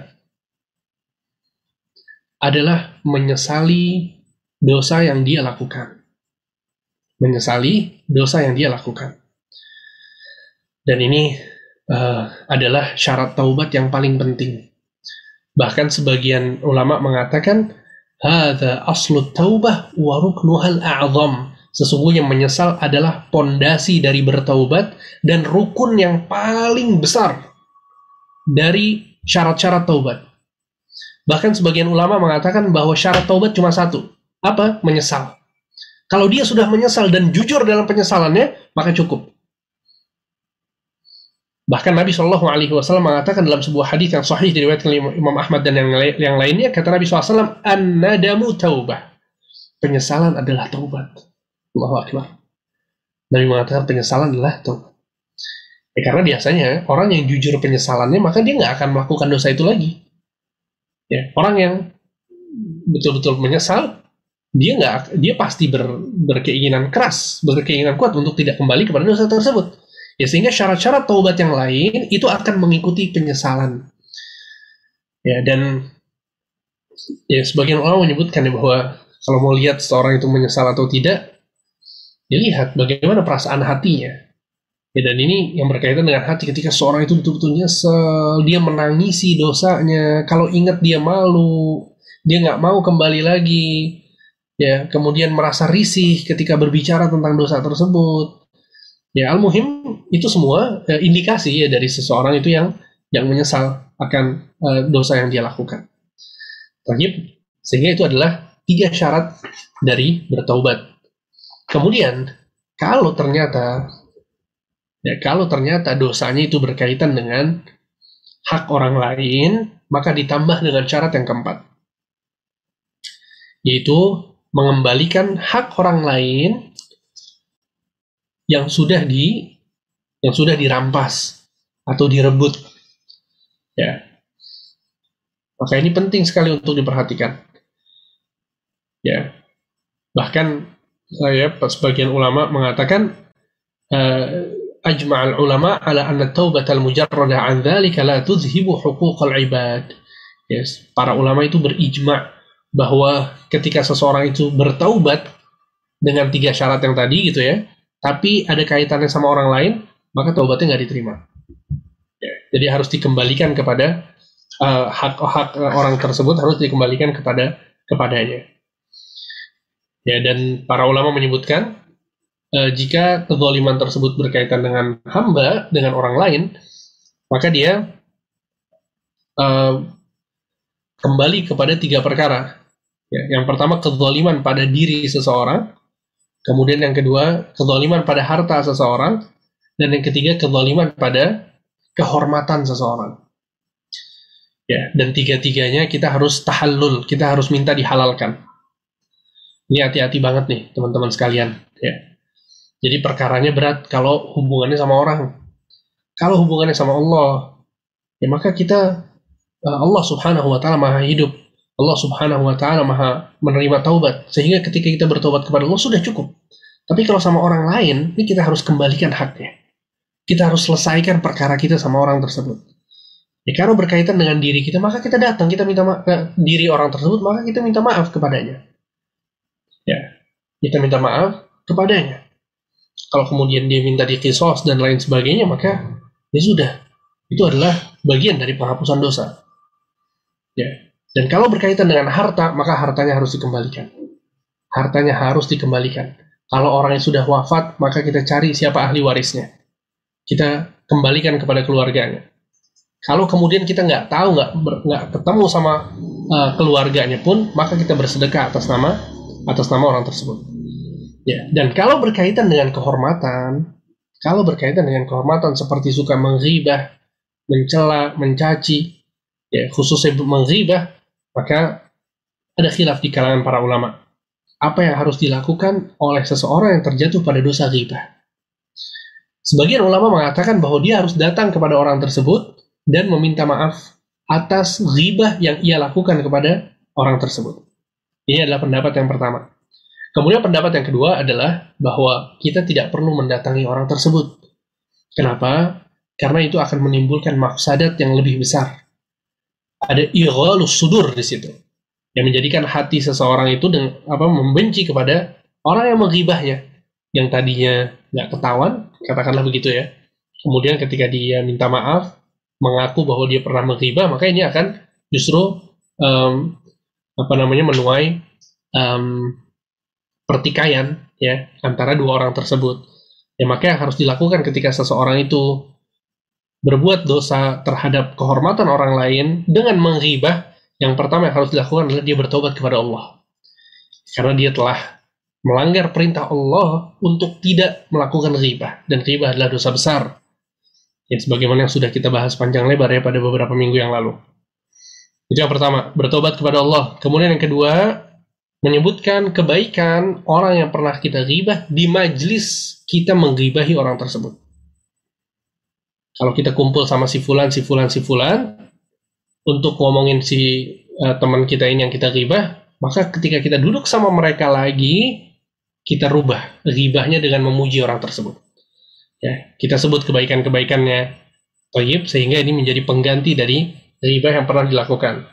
adalah menyesali dosa yang dia lakukan. Menyesali dosa yang dia lakukan. Dan ini uh, adalah syarat taubat yang paling penting. Bahkan sebagian ulama mengatakan, Hada aslu taubah wa ruknuhal a'zam. Sesungguhnya menyesal adalah pondasi dari bertaubat dan rukun yang paling besar dari syarat-syarat taubat. Bahkan sebagian ulama mengatakan bahwa syarat taubat cuma satu. Apa? Menyesal. Kalau dia sudah menyesal dan jujur dalam penyesalannya, maka cukup. Bahkan Nabi Shallallahu Alaihi Wasallam mengatakan dalam sebuah hadis yang sahih diriwayatkan Imam Ahmad dan yang, yang lainnya kata Nabi SAW an-nadamu taubah penyesalan adalah taubat Allahu Akbar Nabi mengatakan penyesalan adalah taubat Ya, karena biasanya orang yang jujur penyesalannya maka dia nggak akan melakukan dosa itu lagi. Ya, orang yang betul-betul menyesal, dia nggak, dia pasti ber, berkeinginan keras, berkeinginan kuat untuk tidak kembali kepada dosa tersebut. Ya sehingga syarat-syarat taubat yang lain itu akan mengikuti penyesalan. Ya dan ya sebagian orang menyebutkan ya bahwa kalau mau lihat seorang itu menyesal atau tidak, ya lihat bagaimana perasaan hatinya. Ya, dan ini yang berkaitan dengan hati ketika seorang itu betul-betul nyesel, dia menangisi dosanya, kalau ingat dia malu, dia nggak mau kembali lagi, ya kemudian merasa risih ketika berbicara tentang dosa tersebut. Ya al-muhim itu semua ya, indikasi ya dari seseorang itu yang yang menyesal akan uh, dosa yang dia lakukan. Terakhir, sehingga itu adalah tiga syarat dari bertaubat. Kemudian, kalau ternyata Ya, kalau ternyata dosanya itu berkaitan dengan hak orang lain, maka ditambah dengan syarat yang keempat. Yaitu mengembalikan hak orang lain yang sudah di yang sudah dirampas atau direbut. Ya. Maka ini penting sekali untuk diperhatikan. Ya. Bahkan eh, saya sebagian ulama mengatakan uh, ajma'al ulama ala anna taubatal mujarrada an dzalika la tuzhibu huquqal ibad. Yes, para ulama itu berijma bahwa ketika seseorang itu bertaubat dengan tiga syarat yang tadi gitu ya, tapi ada kaitannya sama orang lain, maka taubatnya nggak diterima. Ya, jadi harus dikembalikan kepada uh, hak hak orang tersebut harus dikembalikan kepada kepadanya. Ya dan para ulama menyebutkan uh, jika kezaliman tersebut berkaitan dengan hamba, dengan orang lain, maka dia uh, kembali kepada tiga perkara. Ya, yang pertama kezaliman pada diri seseorang, kemudian yang kedua kezaliman pada harta seseorang, dan yang ketiga kezaliman pada kehormatan seseorang. Ya, dan tiga-tiganya kita harus tahallul, kita harus minta dihalalkan. Ini hati-hati banget nih, teman-teman sekalian. Ya jadi perkaranya berat kalau hubungannya sama orang. Kalau hubungannya sama Allah, ya maka kita eh, Allah Subhanahu wa taala Maha hidup. Allah Subhanahu wa taala Maha menerima taubat. Sehingga ketika kita bertobat kepada Allah sudah cukup. Tapi kalau sama orang lain, ini kita harus kembalikan haknya. Kita harus selesaikan perkara kita sama orang tersebut. Ya, kalau berkaitan dengan diri kita, maka kita datang, kita minta maaf ke diri orang tersebut, maka kita minta maaf kepadanya. Ya, kita minta maaf kepadanya kalau kemudian dia minta dikisos dan lain sebagainya maka ya sudah itu adalah bagian dari penghapusan dosa ya dan kalau berkaitan dengan harta maka hartanya harus dikembalikan hartanya harus dikembalikan Kalau orang yang sudah wafat, maka kita cari siapa ahli warisnya. Kita kembalikan kepada keluarganya. Kalau kemudian kita nggak tahu, nggak nggak ketemu sama uh, keluarganya pun, maka kita bersedekah atas nama atas nama orang tersebut. Ya, dan kalau berkaitan dengan kehormatan, kalau berkaitan dengan kehormatan seperti suka menghibah, mencela, mencaci, ya khususnya menghibah, maka ada khilaf di kalangan para ulama. Apa yang harus dilakukan oleh seseorang yang terjatuh pada dosa ghibah? Sebagian ulama mengatakan bahwa dia harus datang kepada orang tersebut dan meminta maaf atas ghibah yang ia lakukan kepada orang tersebut. Ini adalah pendapat yang pertama. Kemudian pendapat yang kedua adalah bahwa kita tidak perlu mendatangi orang tersebut. Kenapa? Karena itu akan menimbulkan mafsadat yang lebih besar. Ada irolus sudur di situ. Yang menjadikan hati seseorang itu dengan, apa membenci kepada orang yang menghibahnya. Yang tadinya nggak ketahuan, katakanlah begitu ya. Kemudian ketika dia minta maaf, mengaku bahwa dia pernah menghibah, maka ini akan justru um, apa namanya menuai um, pertikaian ya antara dua orang tersebut. Ya maka yang harus dilakukan ketika seseorang itu berbuat dosa terhadap kehormatan orang lain dengan menghibah, yang pertama yang harus dilakukan adalah dia bertobat kepada Allah. Karena dia telah melanggar perintah Allah untuk tidak melakukan ghibah dan ghibah adalah dosa besar. Ya, sebagaimana yang sudah kita bahas panjang lebar ya pada beberapa minggu yang lalu. Itu yang pertama, bertobat kepada Allah. Kemudian yang kedua, menyebutkan kebaikan orang yang pernah kita ghibah di majlis kita menggibahi orang tersebut. Kalau kita kumpul sama si fulan, si fulan, si fulan, untuk ngomongin si uh, teman kita ini yang kita ghibah, maka ketika kita duduk sama mereka lagi, kita rubah ghibahnya dengan memuji orang tersebut. Ya, kita sebut kebaikan-kebaikannya Tayyib sehingga ini menjadi pengganti dari ghibah yang pernah dilakukan.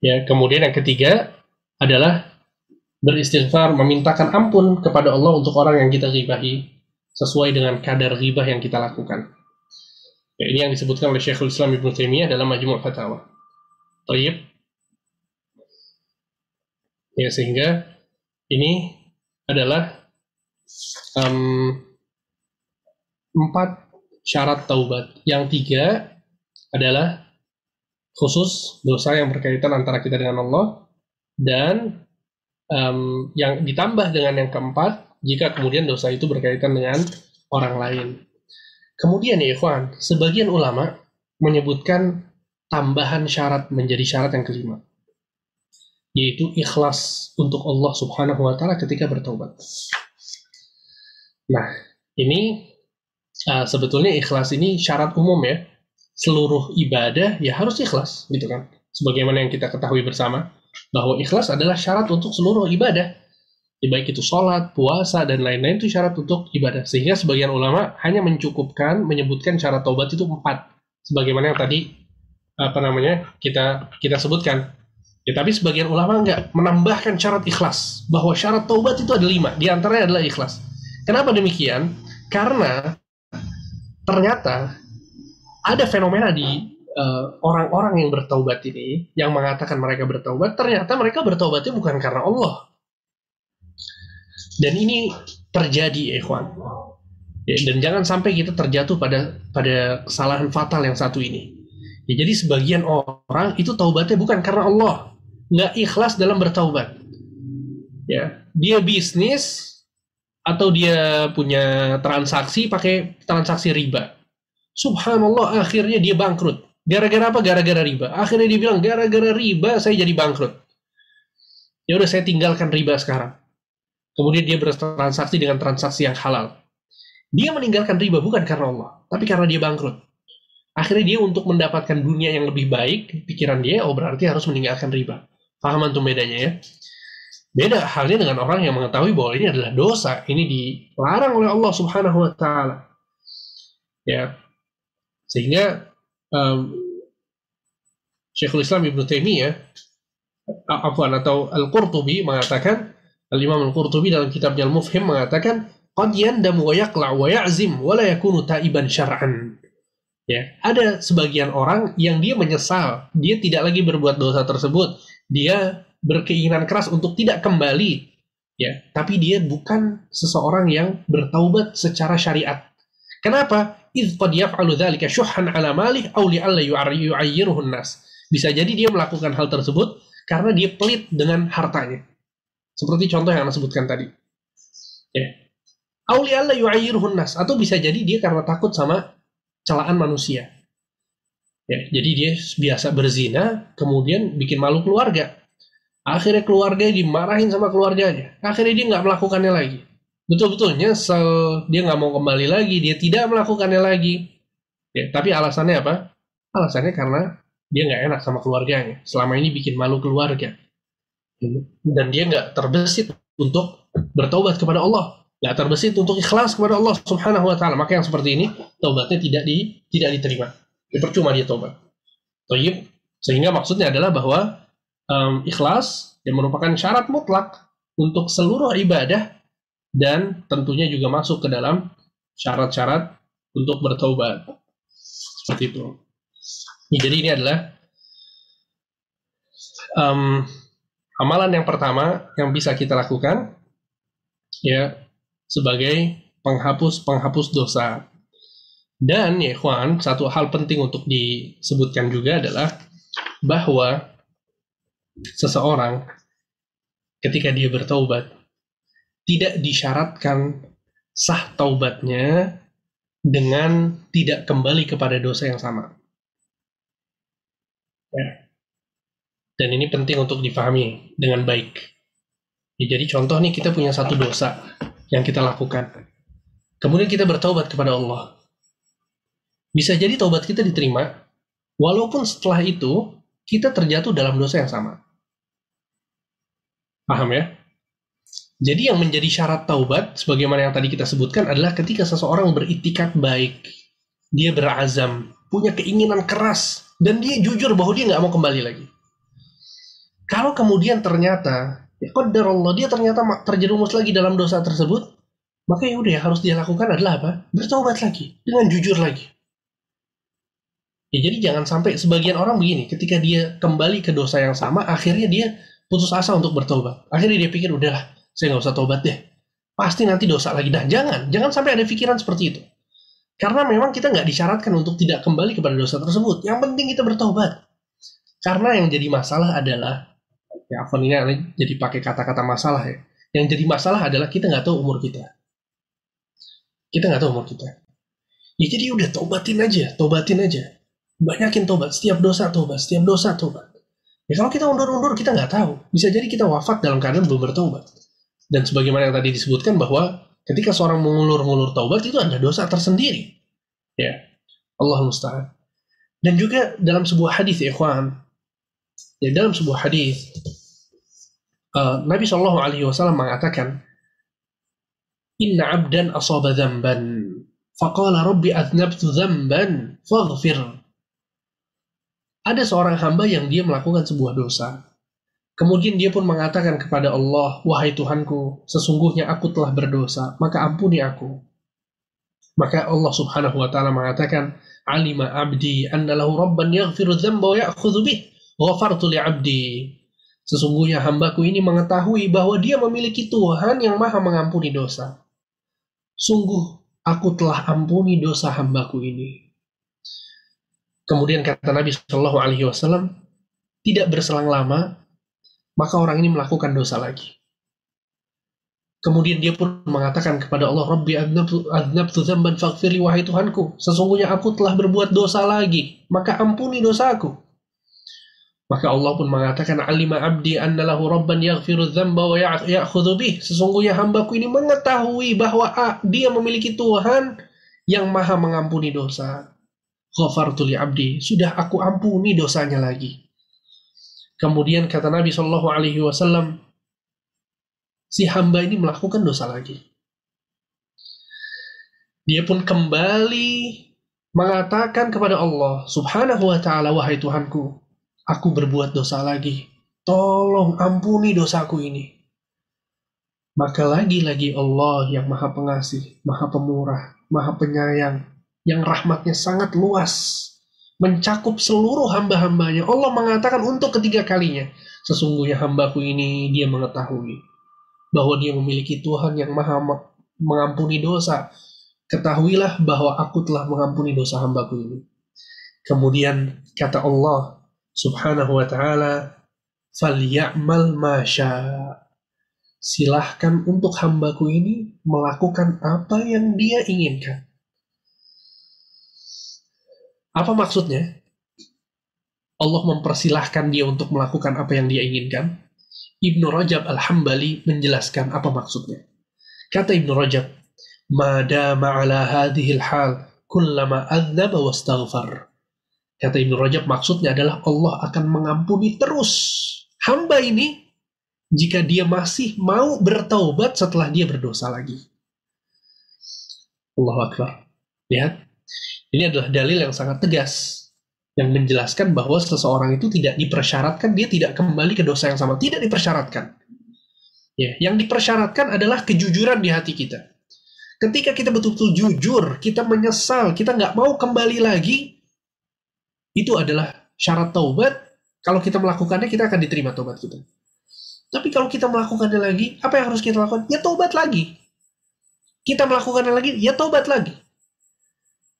Ya, kemudian yang ketiga adalah beristighfar, memintakan ampun kepada Allah untuk orang yang kita ribahi sesuai dengan kadar ribah yang kita lakukan. Ya, ini yang disebutkan oleh Syekhul Islam Ibn Taimiyah dalam Majmu' Fatawa. Tayyib. Ya, sehingga ini adalah um, empat syarat taubat. Yang tiga adalah khusus dosa yang berkaitan antara kita dengan Allah dan um, yang ditambah dengan yang keempat jika kemudian dosa itu berkaitan dengan orang lain. Kemudian ya ikhwan, sebagian ulama menyebutkan tambahan syarat menjadi syarat yang kelima yaitu ikhlas untuk Allah Subhanahu wa taala ketika bertobat. Nah, ini uh, sebetulnya ikhlas ini syarat umum ya seluruh ibadah ya harus ikhlas gitu kan sebagaimana yang kita ketahui bersama bahwa ikhlas adalah syarat untuk seluruh ibadah ya, baik itu sholat, puasa dan lain-lain itu syarat untuk ibadah. Sehingga sebagian ulama hanya mencukupkan menyebutkan syarat taubat itu empat. Sebagaimana yang tadi apa namanya kita kita sebutkan. Ya tapi sebagian ulama enggak menambahkan syarat ikhlas. Bahwa syarat taubat itu ada lima. Di antaranya adalah ikhlas. Kenapa demikian? Karena ternyata ada fenomena di eh, orang-orang uh, yang bertaubat ini yang mengatakan mereka bertaubat ternyata mereka bertaubatnya bukan karena Allah dan ini terjadi ikhwan ya, dan jangan sampai kita terjatuh pada pada kesalahan fatal yang satu ini ya, jadi sebagian orang itu taubatnya bukan karena Allah nggak ikhlas dalam bertaubat ya dia bisnis atau dia punya transaksi pakai transaksi riba Subhanallah akhirnya dia bangkrut. Gara-gara apa? Gara-gara riba. Akhirnya dia bilang gara-gara riba saya jadi bangkrut. Ya udah saya tinggalkan riba sekarang. Kemudian dia bertransaksi dengan transaksi yang halal. Dia meninggalkan riba bukan karena Allah, tapi karena dia bangkrut. Akhirnya dia untuk mendapatkan dunia yang lebih baik, pikiran dia, oh berarti harus meninggalkan riba. Paham antum bedanya ya? Beda halnya dengan orang yang mengetahui bahwa ini adalah dosa, ini dilarang oleh Allah Subhanahu wa taala. Ya, sehingga um, Syekhul Islam Ibn Taimiyah afwan atau Al-Qurtubi mengatakan Al-Imam Al-Qurtubi dalam kitabnya Al-Mufhim mengatakan qad yandamu wa yaqla wa ya'zim wa la yakunu ta'iban syar'an. Ya, ada sebagian orang yang dia menyesal, dia tidak lagi berbuat dosa tersebut, dia berkeinginan keras untuk tidak kembali Ya, tapi dia bukan seseorang yang bertaubat secara syariat. Kenapa? Idh qad yaf'alu dzalika syuhhan 'ala malih aw li'alla yu'ayyiruhu nas. Bisa jadi dia melakukan hal tersebut karena dia pelit dengan hartanya. Seperti contoh yang Anda sebutkan tadi. Ya. Li'alla yu'ayyiruhu nas atau bisa jadi dia karena takut sama celaan manusia. Ya, jadi dia biasa berzina, kemudian bikin malu keluarga. Akhirnya keluarga dimarahin sama keluarganya. Akhirnya dia nggak melakukannya lagi. Betul-betul nyesel, dia nggak mau kembali lagi, dia tidak melakukannya lagi. Ya, tapi alasannya apa? Alasannya karena dia nggak enak sama keluarganya. Selama ini bikin malu keluarga. Dan dia nggak terbesit untuk bertobat kepada Allah. Nggak terbesit untuk ikhlas kepada Allah subhanahu wa ta'ala. Maka yang seperti ini, taubatnya tidak di, tidak diterima ya percuma dia. Toyib, sehingga maksudnya adalah bahwa um, ikhlas yang merupakan syarat mutlak untuk seluruh ibadah dan tentunya juga masuk ke dalam syarat-syarat untuk bertobat. Seperti itu. Jadi ini adalah um, amalan yang pertama yang bisa kita lakukan ya sebagai penghapus penghapus dosa. Dan ya ikhwan, satu hal penting untuk disebutkan juga adalah bahwa seseorang ketika dia bertaubat tidak disyaratkan sah taubatnya dengan tidak kembali kepada dosa yang sama. Ya. Dan ini penting untuk difahami dengan baik. Ya, jadi contoh nih kita punya satu dosa yang kita lakukan. Kemudian kita bertaubat kepada Allah bisa jadi taubat kita diterima, walaupun setelah itu kita terjatuh dalam dosa yang sama. Paham ya? Jadi yang menjadi syarat taubat, sebagaimana yang tadi kita sebutkan, adalah ketika seseorang beritikat baik, dia berazam, punya keinginan keras, dan dia jujur bahwa dia nggak mau kembali lagi. Kalau kemudian ternyata, ya Allah, dia ternyata terjerumus lagi dalam dosa tersebut, maka ya udah harus dia lakukan adalah apa? Bertobat lagi, dengan jujur lagi. Ya, jadi jangan sampai sebagian orang begini, ketika dia kembali ke dosa yang sama, akhirnya dia putus asa untuk bertobat. Akhirnya dia pikir, udahlah, saya nggak usah tobat deh. Pasti nanti dosa lagi. Nah, jangan. Jangan sampai ada pikiran seperti itu. Karena memang kita nggak disyaratkan untuk tidak kembali kepada dosa tersebut. Yang penting kita bertobat. Karena yang jadi masalah adalah, ya Afan ini jadi pakai kata-kata masalah ya. Yang jadi masalah adalah kita nggak tahu umur kita. Kita nggak tahu umur kita. Ya jadi udah tobatin aja, tobatin aja banyakin tobat, setiap dosa tobat, setiap dosa tobat. Ya kalau kita undur-undur kita nggak tahu, bisa jadi kita wafat dalam keadaan belum bertobat. Dan sebagaimana yang tadi disebutkan bahwa ketika seorang mengulur-ngulur taubat itu ada dosa tersendiri. Ya, Allah musta'an. Dan juga dalam sebuah hadis ya ikhwan, ya dalam sebuah hadis uh, Nabi Shallallahu Alaihi Wasallam mengatakan, Inna abdan asaba dzamban, faqala Rabbi adnabtu dzamban, faghfir ada seorang hamba yang dia melakukan sebuah dosa. Kemudian dia pun mengatakan kepada Allah, Wahai Tuhanku, sesungguhnya aku telah berdosa, maka ampuni aku. Maka Allah subhanahu wa ta'ala mengatakan, Alima abdi annalahu rabban yaghfiru dzamba wa ya'khudhu bih, ghafartu li abdi. Sesungguhnya hambaku ini mengetahui bahwa dia memiliki Tuhan yang maha mengampuni dosa. Sungguh, aku telah ampuni dosa hambaku ini. Kemudian kata Nabi Shallallahu Alaihi Wasallam, tidak berselang lama, maka orang ini melakukan dosa lagi. Kemudian dia pun mengatakan kepada Allah, Rabbi adnabtu dzamban faghfirli wahai Tuhanku, sesungguhnya aku telah berbuat dosa lagi, maka ampuni dosaku. Maka Allah pun mengatakan, Alima abdi annalahu rabban yaghfiru dzamba wa ya'khudhu bih. Sesungguhnya hambaku ini mengetahui bahwa dia memiliki Tuhan yang maha mengampuni dosa ghafartu li abdi, sudah aku ampuni dosanya lagi. Kemudian kata Nabi Shallallahu alaihi wasallam, si hamba ini melakukan dosa lagi. Dia pun kembali mengatakan kepada Allah Subhanahu wa taala, "Wahai Tuhanku, aku berbuat dosa lagi. Tolong ampuni dosaku ini." Maka lagi-lagi Allah yang Maha Pengasih, Maha Pemurah, Maha Penyayang yang rahmatnya sangat luas, mencakup seluruh hamba-hambanya. Allah mengatakan untuk ketiga kalinya, sesungguhnya hambaku ini dia mengetahui bahwa dia memiliki Tuhan yang maha mengampuni dosa. Ketahuilah bahwa aku telah mengampuni dosa hambaku ini. Kemudian kata Allah subhanahu wa ta'ala falyamal masya silahkan untuk hambaku ini melakukan apa yang dia inginkan apa maksudnya Allah mempersilahkan dia untuk melakukan apa yang dia inginkan Ibnu Rajab Al-Hambali menjelaskan apa maksudnya. Kata Ibnu Rajab, "Madama ala hadhil hal kullama adzaba wastaghfar." Kata Ibnu Rajab maksudnya adalah Allah akan mengampuni terus hamba ini jika dia masih mau bertaubat setelah dia berdosa lagi. Allah Akbar. Lihat, ini adalah dalil yang sangat tegas yang menjelaskan bahwa seseorang itu tidak dipersyaratkan dia tidak kembali ke dosa yang sama tidak dipersyaratkan ya yang dipersyaratkan adalah kejujuran di hati kita ketika kita betul-betul jujur kita menyesal kita nggak mau kembali lagi itu adalah syarat taubat kalau kita melakukannya kita akan diterima taubat kita tapi kalau kita melakukannya lagi apa yang harus kita lakukan ya taubat lagi kita melakukannya lagi ya taubat lagi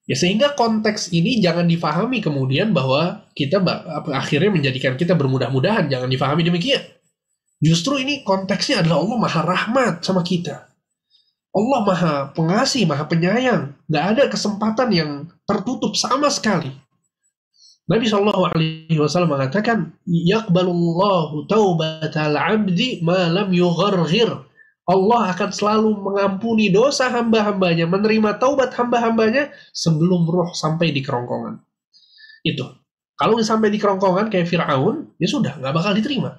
Ya sehingga konteks ini jangan difahami kemudian bahwa kita akhirnya menjadikan kita bermudah-mudahan, jangan difahami demikian. Justru ini konteksnya adalah Allah Maha Rahmat sama kita. Allah Maha Pengasih, Maha Penyayang. Nggak ada kesempatan yang tertutup sama sekali. Nabi Shallallahu Alaihi Wasallam mengatakan, "Yakbalullahu taubatal abdi malam yugharghir." Allah akan selalu mengampuni dosa hamba-hambanya, menerima taubat hamba-hambanya sebelum roh sampai di kerongkongan. Itu. Kalau sampai di kerongkongan kayak Fir'aun, ya sudah, nggak bakal diterima.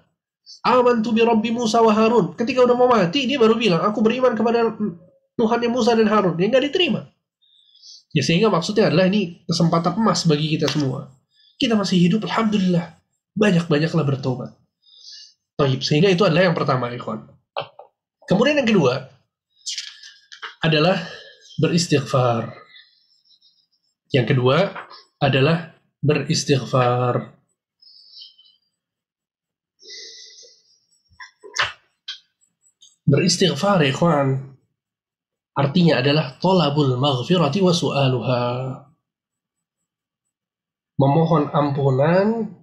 Aman tu bi Rabbi Musa wa Harun. Ketika udah mau mati, dia baru bilang, aku beriman kepada Tuhan yang Musa dan Harun. Ya nggak diterima. Ya sehingga maksudnya adalah ini kesempatan emas bagi kita semua. Kita masih hidup, Alhamdulillah. Banyak-banyaklah bertobat. Sehingga itu adalah yang pertama, ikhwan. Kemudian yang kedua adalah beristighfar. Yang kedua adalah beristighfar. Beristighfar, ikhwan, artinya adalah tolabul maghfirati wa su'aluha. Memohon ampunan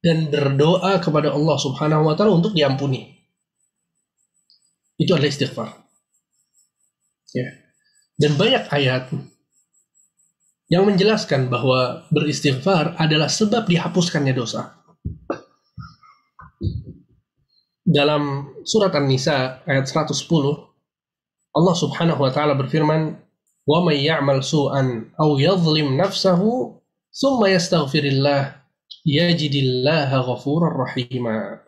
dan berdoa kepada Allah Subhanahu wa taala untuk diampuni. Itu adalah istighfar. Ya. Dan banyak ayat yang menjelaskan bahwa beristighfar adalah sebab dihapuskannya dosa. Dalam surat An-Nisa ayat 110, Allah Subhanahu wa taala berfirman, "Wa may ya'mal su'an aw yadhlim nafsahu thumma yastaghfirillah yajidillaha ghafurar rahima."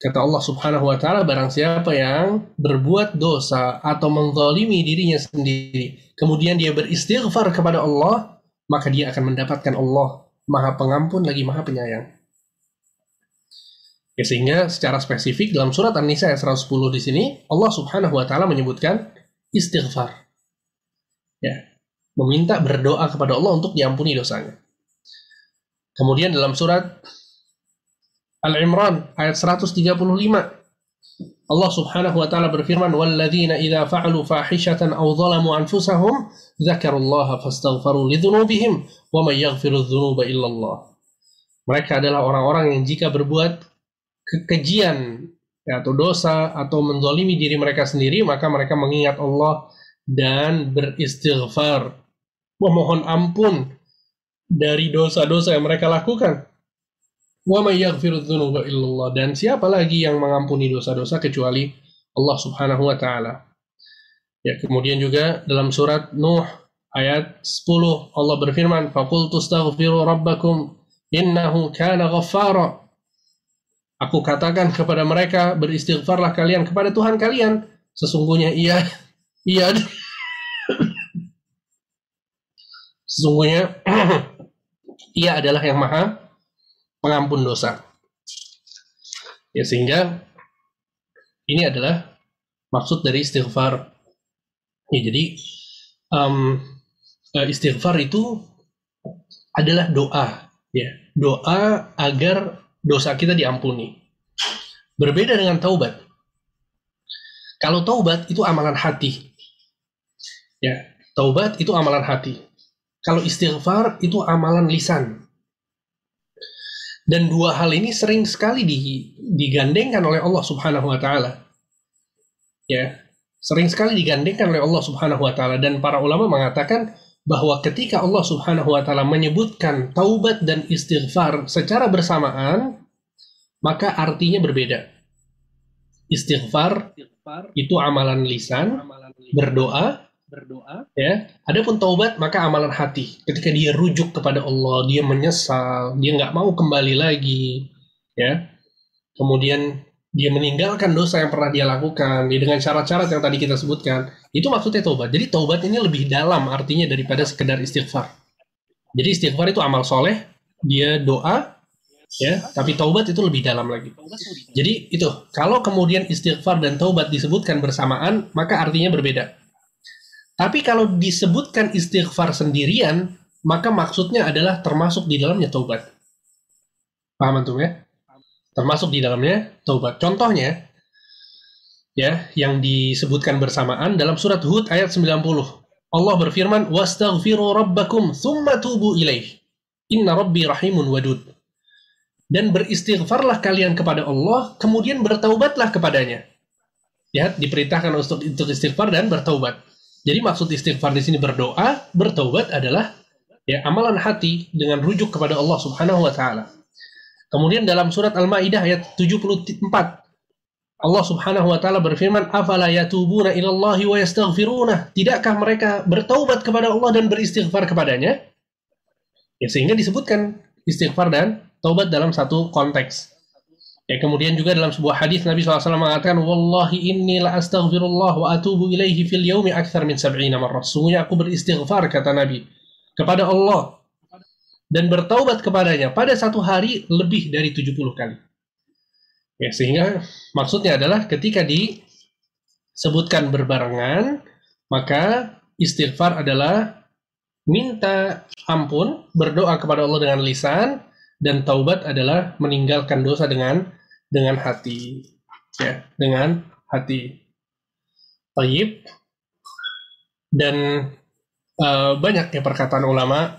Kata Allah Subhanahu wa taala barang siapa yang berbuat dosa atau menzalimi dirinya sendiri, kemudian dia beristighfar kepada Allah, maka dia akan mendapatkan Allah Maha Pengampun lagi Maha Penyayang. Ya, sehingga secara spesifik dalam surat An-Nisa ayat 110 di sini Allah Subhanahu wa taala menyebutkan istighfar. Meminta berdoa kepada Allah untuk diampuni dosanya. Kemudian dalam surat Al-Imran ayat 135. Allah Subhanahu wa taala berfirman, "Walladzina idza fa'alu fahishatan aw dhalamu anfusahum dzakarullaha fastaghfaru lidzunubihim wa may yaghfiru dzunuba illallah." Mereka adalah orang-orang yang jika berbuat kekejian ya, atau dosa atau menzalimi diri mereka sendiri, maka mereka mengingat Allah dan beristighfar, memohon ampun dari dosa-dosa yang mereka lakukan. Wa illallah dan siapa lagi yang mengampuni dosa-dosa kecuali Allah Subhanahu wa taala. Ya, kemudian juga dalam surat Nuh ayat 10 Allah berfirman, "Faqultu astaghfiru rabbakum innahu kana ghaffara." Aku katakan kepada mereka, beristighfarlah kalian kepada Tuhan kalian, sesungguhnya Ia Ia sesungguhnya Ia adalah yang Maha pengampun dosa. Ya sehingga ini adalah maksud dari istighfar. Ya, jadi um, istighfar itu adalah doa, ya doa agar dosa kita diampuni. Berbeda dengan taubat. Kalau taubat itu amalan hati. Ya, taubat itu amalan hati. Kalau istighfar itu amalan lisan. Dan dua hal ini sering sekali digandengkan oleh Allah Subhanahu wa taala. Ya, sering sekali digandengkan oleh Allah Subhanahu wa taala dan para ulama mengatakan bahwa ketika Allah Subhanahu wa taala menyebutkan taubat dan istighfar secara bersamaan, maka artinya berbeda. Istighfar itu amalan lisan, berdoa, berdoa, ya. Adapun taubat maka amalan hati. Ketika dia rujuk kepada Allah, dia menyesal, dia nggak mau kembali lagi, ya. Kemudian dia meninggalkan dosa yang pernah dia lakukan dia dengan syarat-syarat yang tadi kita sebutkan. Itu maksudnya taubat. Jadi taubat ini lebih dalam artinya daripada sekedar istighfar. Jadi istighfar itu amal soleh dia doa ya tapi taubat itu lebih dalam lagi. Jadi itu kalau kemudian istighfar dan taubat disebutkan bersamaan maka artinya berbeda tapi kalau disebutkan istighfar sendirian maka maksudnya adalah termasuk di dalamnya taubat. Paham antum ya? Termasuk di dalamnya taubat. Contohnya ya yang disebutkan bersamaan dalam surat Hud ayat 90 Allah berfirman wastaghfiru rabbakum thumma tubu ilaih. Inna rabbi rahimun wadud. Dan beristighfarlah kalian kepada Allah, kemudian bertaubatlah kepadanya. Ya, diperintahkan untuk, untuk istighfar dan bertaubat. Jadi maksud istighfar di sini berdoa, bertaubat adalah ya amalan hati dengan rujuk kepada Allah Subhanahu wa taala. Kemudian dalam surat Al-Maidah ayat 74 Allah Subhanahu wa taala berfirman, "Afala yatubuna ilallahi wa yastaghfiruna?" Tidakkah mereka bertaubat kepada Allah dan beristighfar kepadanya? Ya sehingga disebutkan istighfar dan taubat dalam satu konteks. Ya, kemudian juga dalam sebuah hadis Nabi SAW mengatakan, Wallahi inni la astaghfirullah wa atubu ilaihi fil yaumi akthar min sab'ina marrah. Sungguhnya aku beristighfar, kata Nabi, kepada Allah dan bertaubat kepadanya pada satu hari lebih dari 70 kali. Ya, sehingga maksudnya adalah ketika disebutkan berbarengan, maka istighfar adalah minta ampun, berdoa kepada Allah dengan lisan, dan taubat adalah meninggalkan dosa dengan dengan hati. Ya. Dengan hati. Taib dan uh, banyak ya perkataan ulama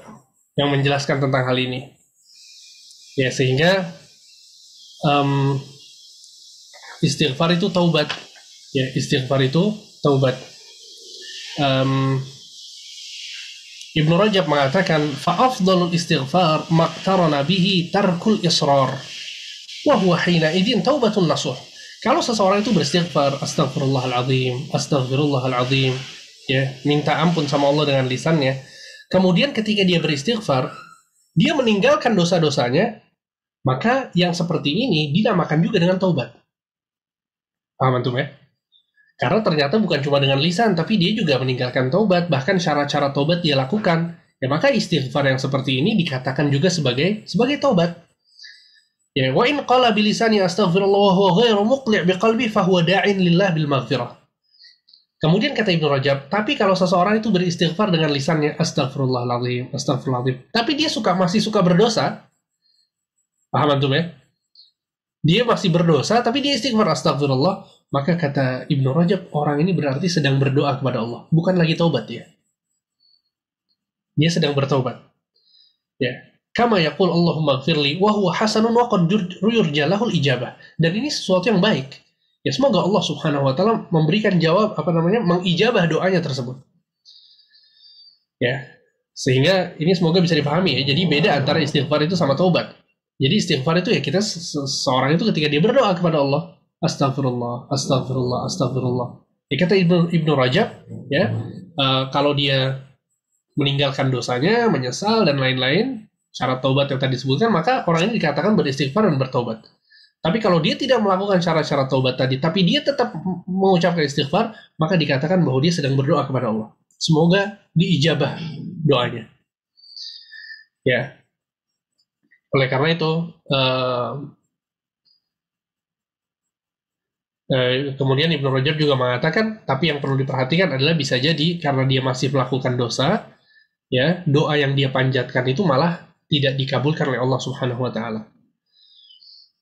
yang menjelaskan tentang hal ini. Ya sehingga um, istighfar itu taubat. Ya istighfar itu taubat. Um, Ibnu Rajab mengatakan fa'afdalul istighfar maqtarana bihi tarkul israr hina idin taubatun nasuh. Kalau seseorang itu beristighfar astagfirullahaladzim, astagfirullahaladzim, ya, minta ampun sama Allah dengan lisannya, kemudian ketika dia beristighfar, dia meninggalkan dosa-dosanya, maka yang seperti ini dinamakan juga dengan taubat. Paham antum ya? Karena ternyata bukan cuma dengan lisan, tapi dia juga meninggalkan taubat, bahkan syarat-syarat taubat dia lakukan. Ya maka istighfar yang seperti ini dikatakan juga sebagai sebagai taubat. Ya, wa in qala bilisani astaghfirullah wa huwa ghairu muqli' biqalbi fahuwa da'in lillah bil maghfirah. Kemudian kata Ibnu Rajab, tapi kalau seseorang itu beristighfar dengan lisannya astagfirullahaladzim, astagfirullahaladzim, tapi dia suka masih suka berdosa, paham antum ya? Dia masih berdosa, tapi dia istighfar astagfirullah, maka kata Ibnu Rajab, orang ini berarti sedang berdoa kepada Allah, bukan lagi taubat ya. Dia sedang bertaubat. Ya. Kama yaqul Allahumma gfirli wa huwa hasanun wa qad yurjalahul ijabah. Dan ini sesuatu yang baik. Ya semoga Allah Subhanahu wa taala memberikan jawab apa namanya mengijabah doanya tersebut. Ya. Sehingga ini semoga bisa dipahami ya. Jadi beda antara istighfar itu sama taubat. Jadi istighfar itu ya kita seorang itu ketika dia berdoa kepada Allah, astagfirullah, astagfirullah, astagfirullah. Ya kata Ibnu, Ibnu Rajab, ya uh, kalau dia meninggalkan dosanya, menyesal dan lain-lain, syarat taubat yang tadi disebutkan, maka orang ini dikatakan beristighfar dan bertobat. Tapi kalau dia tidak melakukan syarat-syarat taubat tadi, tapi dia tetap mengucapkan istighfar, maka dikatakan bahwa dia sedang berdoa kepada Allah. Semoga diijabah doanya. Ya. Oleh karena itu, uh, Eh, kemudian Ibnu Rajab juga mengatakan, tapi yang perlu diperhatikan adalah bisa jadi karena dia masih melakukan dosa, ya doa yang dia panjatkan itu malah tidak dikabulkan oleh Allah Subhanahu Wa Taala.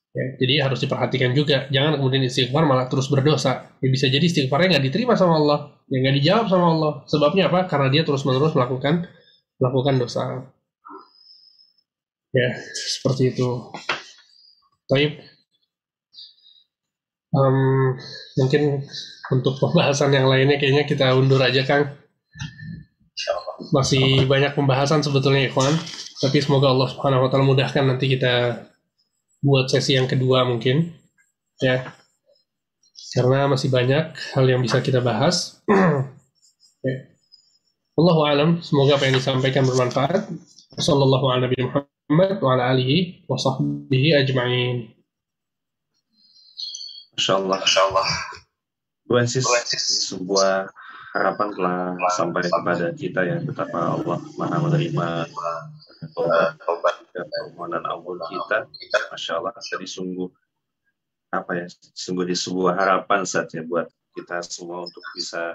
Ya, jadi harus diperhatikan juga. Jangan kemudian istighfar malah terus berdosa. Ya, bisa jadi istighfarnya nggak diterima sama Allah, ya nggak dijawab sama Allah. Sebabnya apa? Karena dia terus menerus melakukan melakukan dosa. Ya, seperti itu. Taib. Um, mungkin untuk pembahasan yang lainnya kayaknya kita undur aja, Kang. Masih banyak pembahasan sebetulnya, Ikhwan. Tapi semoga Allah Subhanahu wa taala mudahkan nanti kita buat sesi yang kedua mungkin ya. Karena masih banyak hal yang bisa kita bahas. Ya. Allahu alam. Semoga apa yang disampaikan bermanfaat. Sallallahu ala nabi Muhammad wa ala alihi wa sahbihi ajma'in. Masya Allah, Masya Allah. sebuah harapan telah sampai kepada kita ya betapa Allah maha menerima dan permohonan ampun kita. Masya Allah jadi sungguh apa ya sungguh di sebuah harapan saja buat kita semua untuk bisa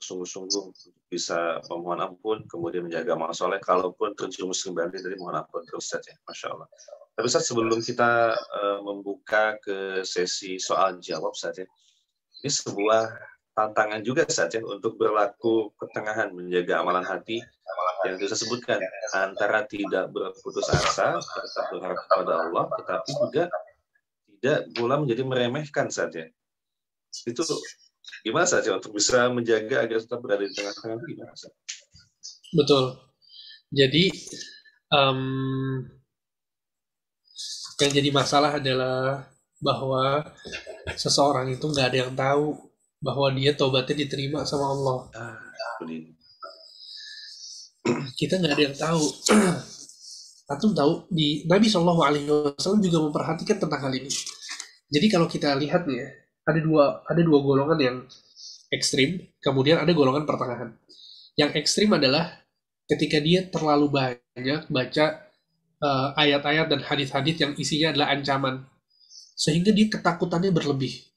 sungguh-sungguh bisa memohon ampun kemudian menjaga amal soleh. Kalaupun terjerumus kembali dari mohon ampun terus saja masya Allah. Tapi saat sebelum kita uh, membuka ke sesi soal jawab saja ini sebuah tantangan juga saja untuk berlaku ketengahan menjaga amalan hati yang kita sebutkan antara tidak berputus asa tetap berharap kepada Allah tetapi juga tidak pula menjadi meremehkan saja. Itu gimana saja untuk bisa menjaga agar tetap berada di tengah-tengah gimana saja betul. Jadi um, yang jadi masalah adalah bahwa seseorang itu nggak ada yang tahu bahwa dia tobatnya diterima sama Allah. Ah, kita nggak ada yang tahu. Atau tahu di Nabi Shallallahu Alaihi Wasallam juga memperhatikan tentang hal ini. Jadi kalau kita lihat nih ya, ada dua ada dua golongan yang ekstrim, kemudian ada golongan pertengahan. Yang ekstrim adalah ketika dia terlalu banyak baca uh, ayat-ayat dan hadis-hadis yang isinya adalah ancaman, sehingga dia ketakutannya berlebih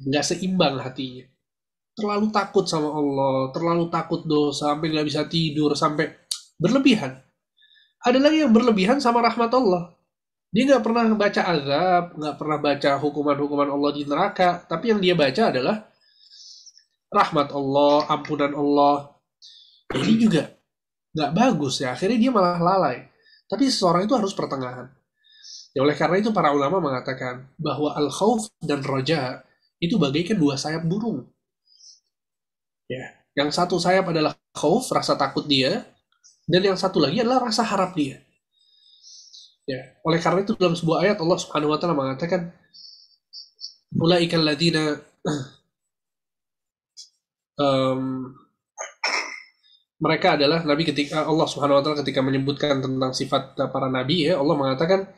nggak seimbang hatinya. Terlalu takut sama Allah terlalu takut dosa sampai nggak bisa tidur sampai berlebihan. Ada lagi yang berlebihan sama rahmat Allah. Dia nggak pernah baca azab nggak pernah baca hukuman-hukuman Allah di neraka. Tapi yang dia baca adalah rahmat Allah ampunan Allah. Ini juga nggak bagus ya. Akhirnya dia malah lalai. Tapi seseorang itu harus pertengahan. Ya oleh karena itu para ulama mengatakan bahwa al khawf dan roja itu bagaikan dua sayap burung. Ya, yang satu sayap adalah khauf, rasa takut dia, dan yang satu lagi adalah rasa harap dia. Ya, oleh karena itu dalam sebuah ayat Allah Subhanahu wa taala mengatakan ulaikal ladina um, mereka adalah nabi ketika Allah Subhanahu wa taala ketika menyebutkan tentang sifat para nabi ya Allah mengatakan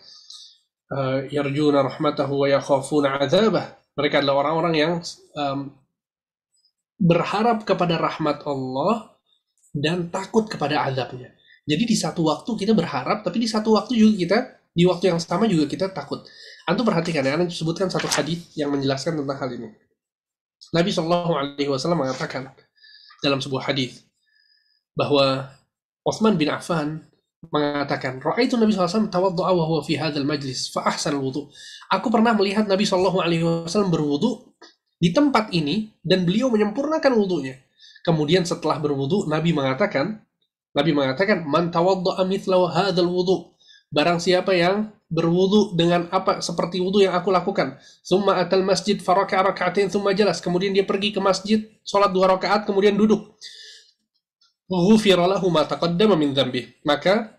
uh, yarjuna rahmatahu wa yakhafuna adzabah mereka adalah orang-orang yang um, berharap kepada rahmat Allah dan takut kepada azabnya. Jadi di satu waktu kita berharap, tapi di satu waktu juga kita di waktu yang sama juga kita takut. Antum perhatikan ya, Anda sebutkan satu hadis yang menjelaskan tentang hal ini. Nabi Shallallahu Alaihi Wasallam mengatakan dalam sebuah hadis bahwa Utsman bin Affan mengatakan, "Ra'aitu Nabi SAW tawaddu'a wa huwa fi hadzal majlis fa ahsan wudu." Aku pernah melihat Nabi Shallallahu alaihi wasallam berwudu di tempat ini dan beliau menyempurnakan wudunya. Kemudian setelah berwudu, Nabi mengatakan, Nabi mengatakan, "Man tawaddu'a mithla hadzal wudu." Barang siapa yang berwudu dengan apa seperti wudu yang aku lakukan. Summa atal masjid faraka rakaatin summa jalas. Kemudian dia pergi ke masjid, sholat dua rakaat, kemudian duduk. Maka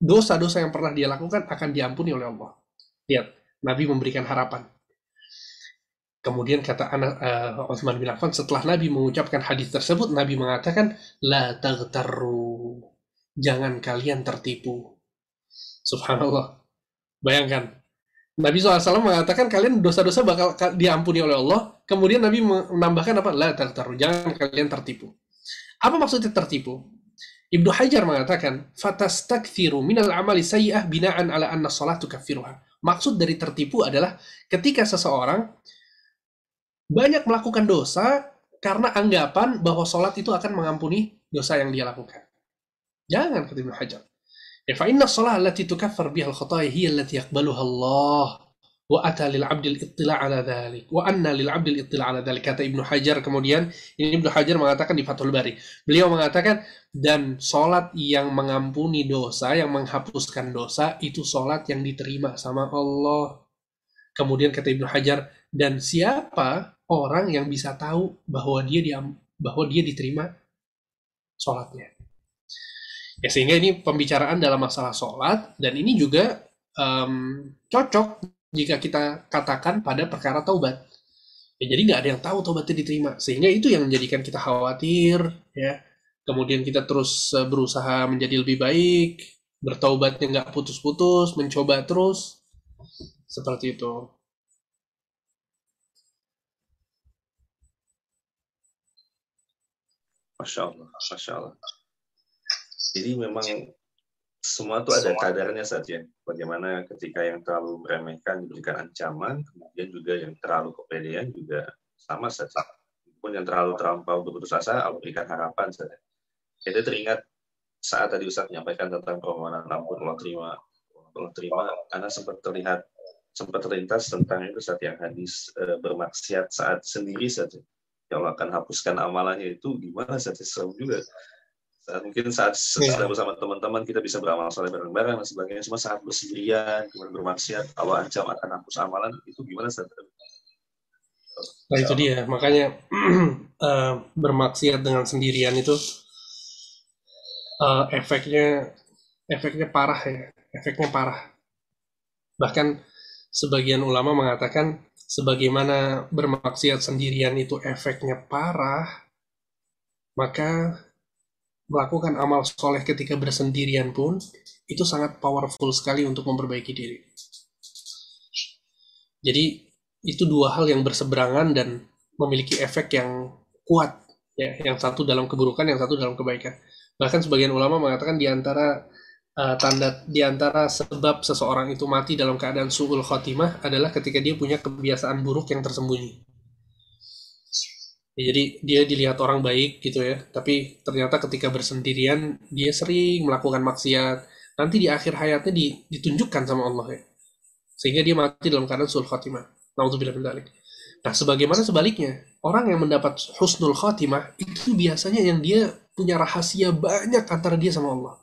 dosa-dosa yang pernah dia lakukan akan diampuni oleh Allah. Lihat, Nabi memberikan harapan. Kemudian kata anak uh, Utsman bin Affan setelah Nabi mengucapkan hadis tersebut, Nabi mengatakan, La taghtarru. Jangan kalian tertipu. Subhanallah. Bayangkan. Nabi SAW mengatakan kalian dosa-dosa bakal diampuni oleh Allah. Kemudian Nabi menambahkan apa? La taghtarru. Jangan kalian tertipu. Apa maksudnya tertipu? Ibnu Hajar mengatakan, "Fatastakfiru minal amali sayyi'ah bina'an ala anna salatu kafiruha." Maksud dari tertipu adalah ketika seseorang banyak melakukan dosa karena anggapan bahwa sholat itu akan mengampuni dosa yang dia lakukan. Jangan kata Ibnu Hajar. Ya, fa inna shalah allati tukaffar biha al-khataya hiya allati yaqbaluha Allah wa ata lil 'abdi al-ittila' ala dhalik wa anna lil 'abdi al-ittila' ala dhalik kata Ibnu Hajar kemudian ini Ibnu Hajar mengatakan di Fathul Bari. Beliau mengatakan dan salat yang mengampuni dosa yang menghapuskan dosa itu salat yang diterima sama Allah. Kemudian kata Ibnu Hajar dan siapa orang yang bisa tahu bahwa dia diam bahwa dia diterima sholatnya? Ya sehingga ini pembicaraan dalam masalah sholat dan ini juga um, cocok jika kita katakan pada perkara taubat. Ya, jadi nggak ada yang tahu taubatnya diterima sehingga itu yang menjadikan kita khawatir ya. Kemudian kita terus e, berusaha menjadi lebih baik, bertaubatnya nggak putus-putus, mencoba terus seperti itu. Masya Allah, Masya Allah. Jadi memang semua itu ada kadarnya saja. Bagaimana ketika yang terlalu meremehkan diberikan ancaman, kemudian juga yang terlalu kepedean juga sama saja. Pun yang terlalu terlampau berputus asa, Allah berikan harapan saja. Kita teringat saat tadi Ustaz menyampaikan tentang permohonan ampun Allah terima, Allah terima, karena sempat terlihat sempat terlintas tentang itu saat yang hadis e, bermaksiat saat sendiri saja. Ya Allah akan hapuskan amalannya itu gimana saja serem juga saat mungkin saat yeah. sedang bersama teman-teman kita bisa beramal soleh bareng-bareng dan sebagainya. Cuma saat bersendirian kemudian bermaksiat kalau ancam akan hapus amalan itu gimana saat Nah itu dia. Makanya uh, bermaksiat dengan sendirian itu uh, efeknya efeknya parah ya. Efeknya parah. Bahkan sebagian ulama mengatakan sebagaimana bermaksiat sendirian itu efeknya parah maka melakukan amal soleh ketika bersendirian pun itu sangat powerful sekali untuk memperbaiki diri. Jadi itu dua hal yang berseberangan dan memiliki efek yang kuat ya, yang satu dalam keburukan, yang satu dalam kebaikan. Bahkan sebagian ulama mengatakan di antara uh, tanda di antara sebab seseorang itu mati dalam keadaan suul khotimah adalah ketika dia punya kebiasaan buruk yang tersembunyi. Ya, jadi dia dilihat orang baik gitu ya, tapi ternyata ketika bersendirian dia sering melakukan maksiat. Nanti di akhir hayatnya di, ditunjukkan sama Allah ya. Sehingga dia mati dalam keadaan sul khatimah. Dzalik. Nah, sebagaimana sebaliknya, orang yang mendapat husnul khatimah itu biasanya yang dia punya rahasia banyak antara dia sama Allah.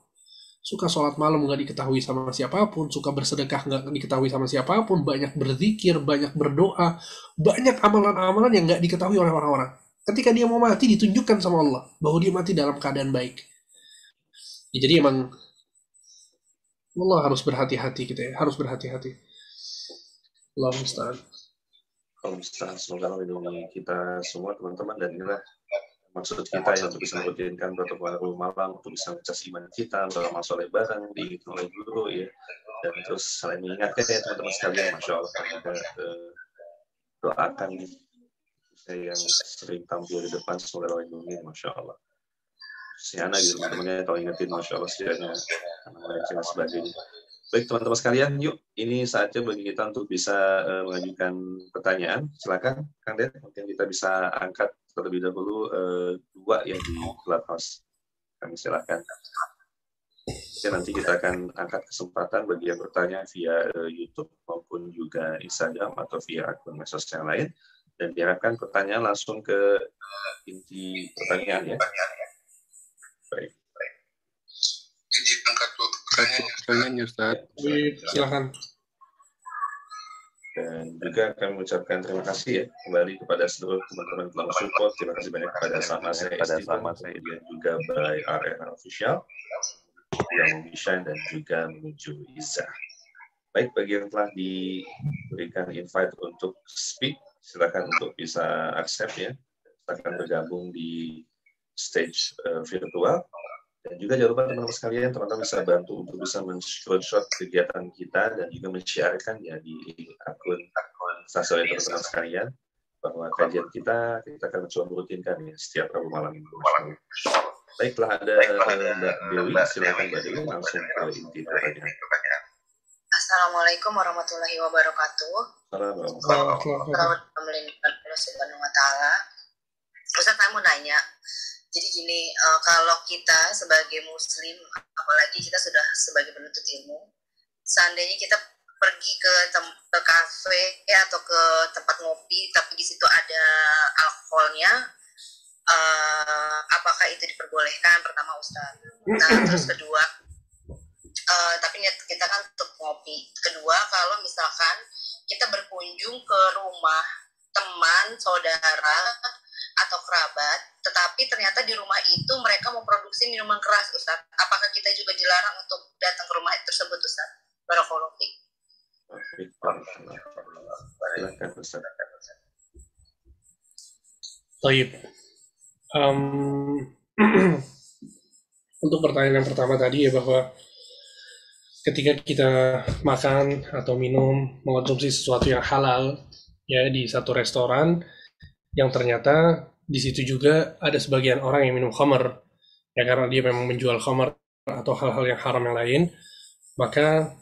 Suka sholat malam nggak diketahui sama siapa pun, suka bersedekah nggak diketahui sama siapa pun, banyak berzikir, banyak berdoa, banyak amalan-amalan yang nggak diketahui oleh orang-orang ketika dia mau mati ditunjukkan sama Allah bahwa dia mati dalam keadaan baik. Ya, jadi emang Allah harus berhati-hati kita ya, harus berhati-hati. Allah musta'an. Allah musta'an. Semoga Allah melindungi kita semua teman-teman dan inilah maksud kita yang untuk bisa merutinkan protokol malam untuk bisa mencas iman kita beramal soleh bareng diingatkan oleh guru ya dan terus saling mengingatkan ya teman-teman sekalian masya Allah kita uh, doakan saya yang sering tampil di depan semoga Allah lindungi Masya Allah. Si anak gitu teman-temannya kalau ingetin Masya Allah setidaknya anak-anak dan sebagainya. Baik teman-teman sekalian yuk ini saatnya bagi kita untuk bisa uh, mengajukan pertanyaan. Silakan Kang Den mungkin kita bisa angkat terlebih dahulu uh, dua yang di clubhouse. Kami silakan. Oke, nanti kita akan angkat kesempatan bagi yang bertanya via uh, YouTube maupun juga Instagram atau via akun medsos yang lain dan diharapkan pertanyaan langsung ke inti pertanyaan ya. Baik. Izin angkat pertanyaan. Pertanyaan Ustaz. Silakan. Dan juga kami mengucapkan terima kasih ya kembali kepada seluruh teman-teman telah support. Terima kasih banyak kepada sama saya pada sama saya dan juga by RN Official yang Mishan dan juga menuju Iza. Baik, bagi yang telah diberikan invite untuk speak, silakan untuk bisa accept ya. Silakan bergabung di stage uh, virtual. Dan juga jangan lupa teman-teman sekalian, teman-teman bisa bantu untuk bisa men-screenshot kegiatan kita dan juga men-sharekan ya di akun sosial teman-teman sekalian bahwa kajian kita kita akan mencoba merutinkan ya setiap Rabu malam. Baiklah ada Mbak Dewi, silakan Mbak Dewi langsung ke inti pertanyaan. Assalamualaikum warahmatullahi wabarakatuh. Assalamualaikum warahmatullahi wabarakatuh. Ustaz, saya mau nanya. jadi gini, uh, kalau kita sebagai muslim, apalagi kita sudah sebagai penuntut ilmu, seandainya kita pergi ke ke kafe ya, atau ke tempat ngopi, tapi di situ ada alkoholnya, uh, apakah itu diperbolehkan? Pertama Ustaz. Nah, terus kedua, uh, tapi niat kita kan untuk ngopi. Kedua, kalau misalkan kita berkunjung ke rumah teman, saudara, atau kerabat, tetapi ternyata di rumah itu mereka memproduksi minuman keras, Ustaz. Apakah kita juga dilarang untuk datang ke rumah tersebut, Ustaz? Barakallahu Taib. Um, untuk pertanyaan yang pertama tadi ya bahwa ketika kita makan atau minum mengonsumsi sesuatu yang halal ya di satu restoran yang ternyata di situ juga ada sebagian orang yang minum khamar ya karena dia memang menjual khamar atau hal-hal yang haram yang lain maka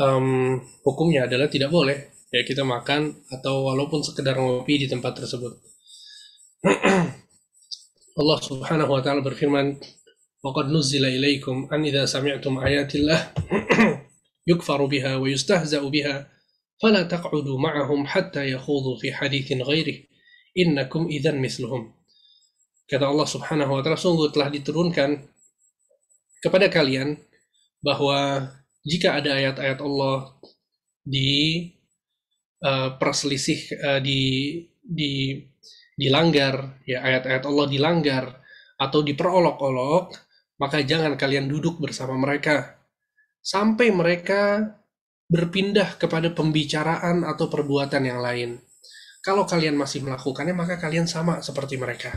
um, hukumnya adalah tidak boleh ya kita makan atau walaupun sekedar ngopi di tempat tersebut. Allah Subhanahu wa taala berfirman وقد نزل إليكم أن إذا سمعتم آيات الله يكفر بها ويستهزأ بها فلا تقعدوا معهم حتى يخوضوا في حديث غيره innakum idzan misluhum. Kata Allah Subhanahu wa taala sungguh telah diturunkan kepada kalian bahwa jika ada ayat-ayat Allah di uh, perselisih uh, di di dilanggar ya ayat-ayat Allah dilanggar atau diperolok-olok maka jangan kalian duduk bersama mereka sampai mereka berpindah kepada pembicaraan atau perbuatan yang lain kalau kalian masih melakukannya, maka kalian sama seperti mereka.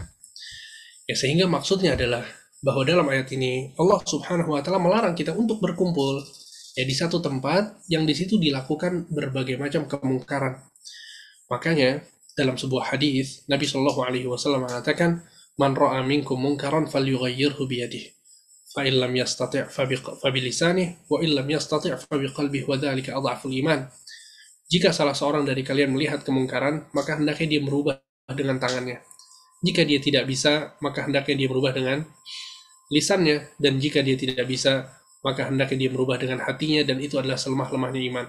Ya, sehingga maksudnya adalah bahwa dalam ayat ini Allah Subhanahu wa taala melarang kita untuk berkumpul ya di satu tempat yang di situ dilakukan berbagai macam kemungkaran. Makanya dalam sebuah hadis Nabi Shallallahu alaihi wasallam mengatakan man ra'a minkum munkaran falyughayyirhu bi wa in lam yastati' fa bi qalbihi wa dzalika adhaful iman jika salah seorang dari kalian melihat kemungkaran, maka hendaknya dia merubah dengan tangannya. Jika dia tidak bisa, maka hendaknya dia merubah dengan lisannya. Dan jika dia tidak bisa, maka hendaknya dia merubah dengan hatinya, dan itu adalah selemah-lemahnya iman.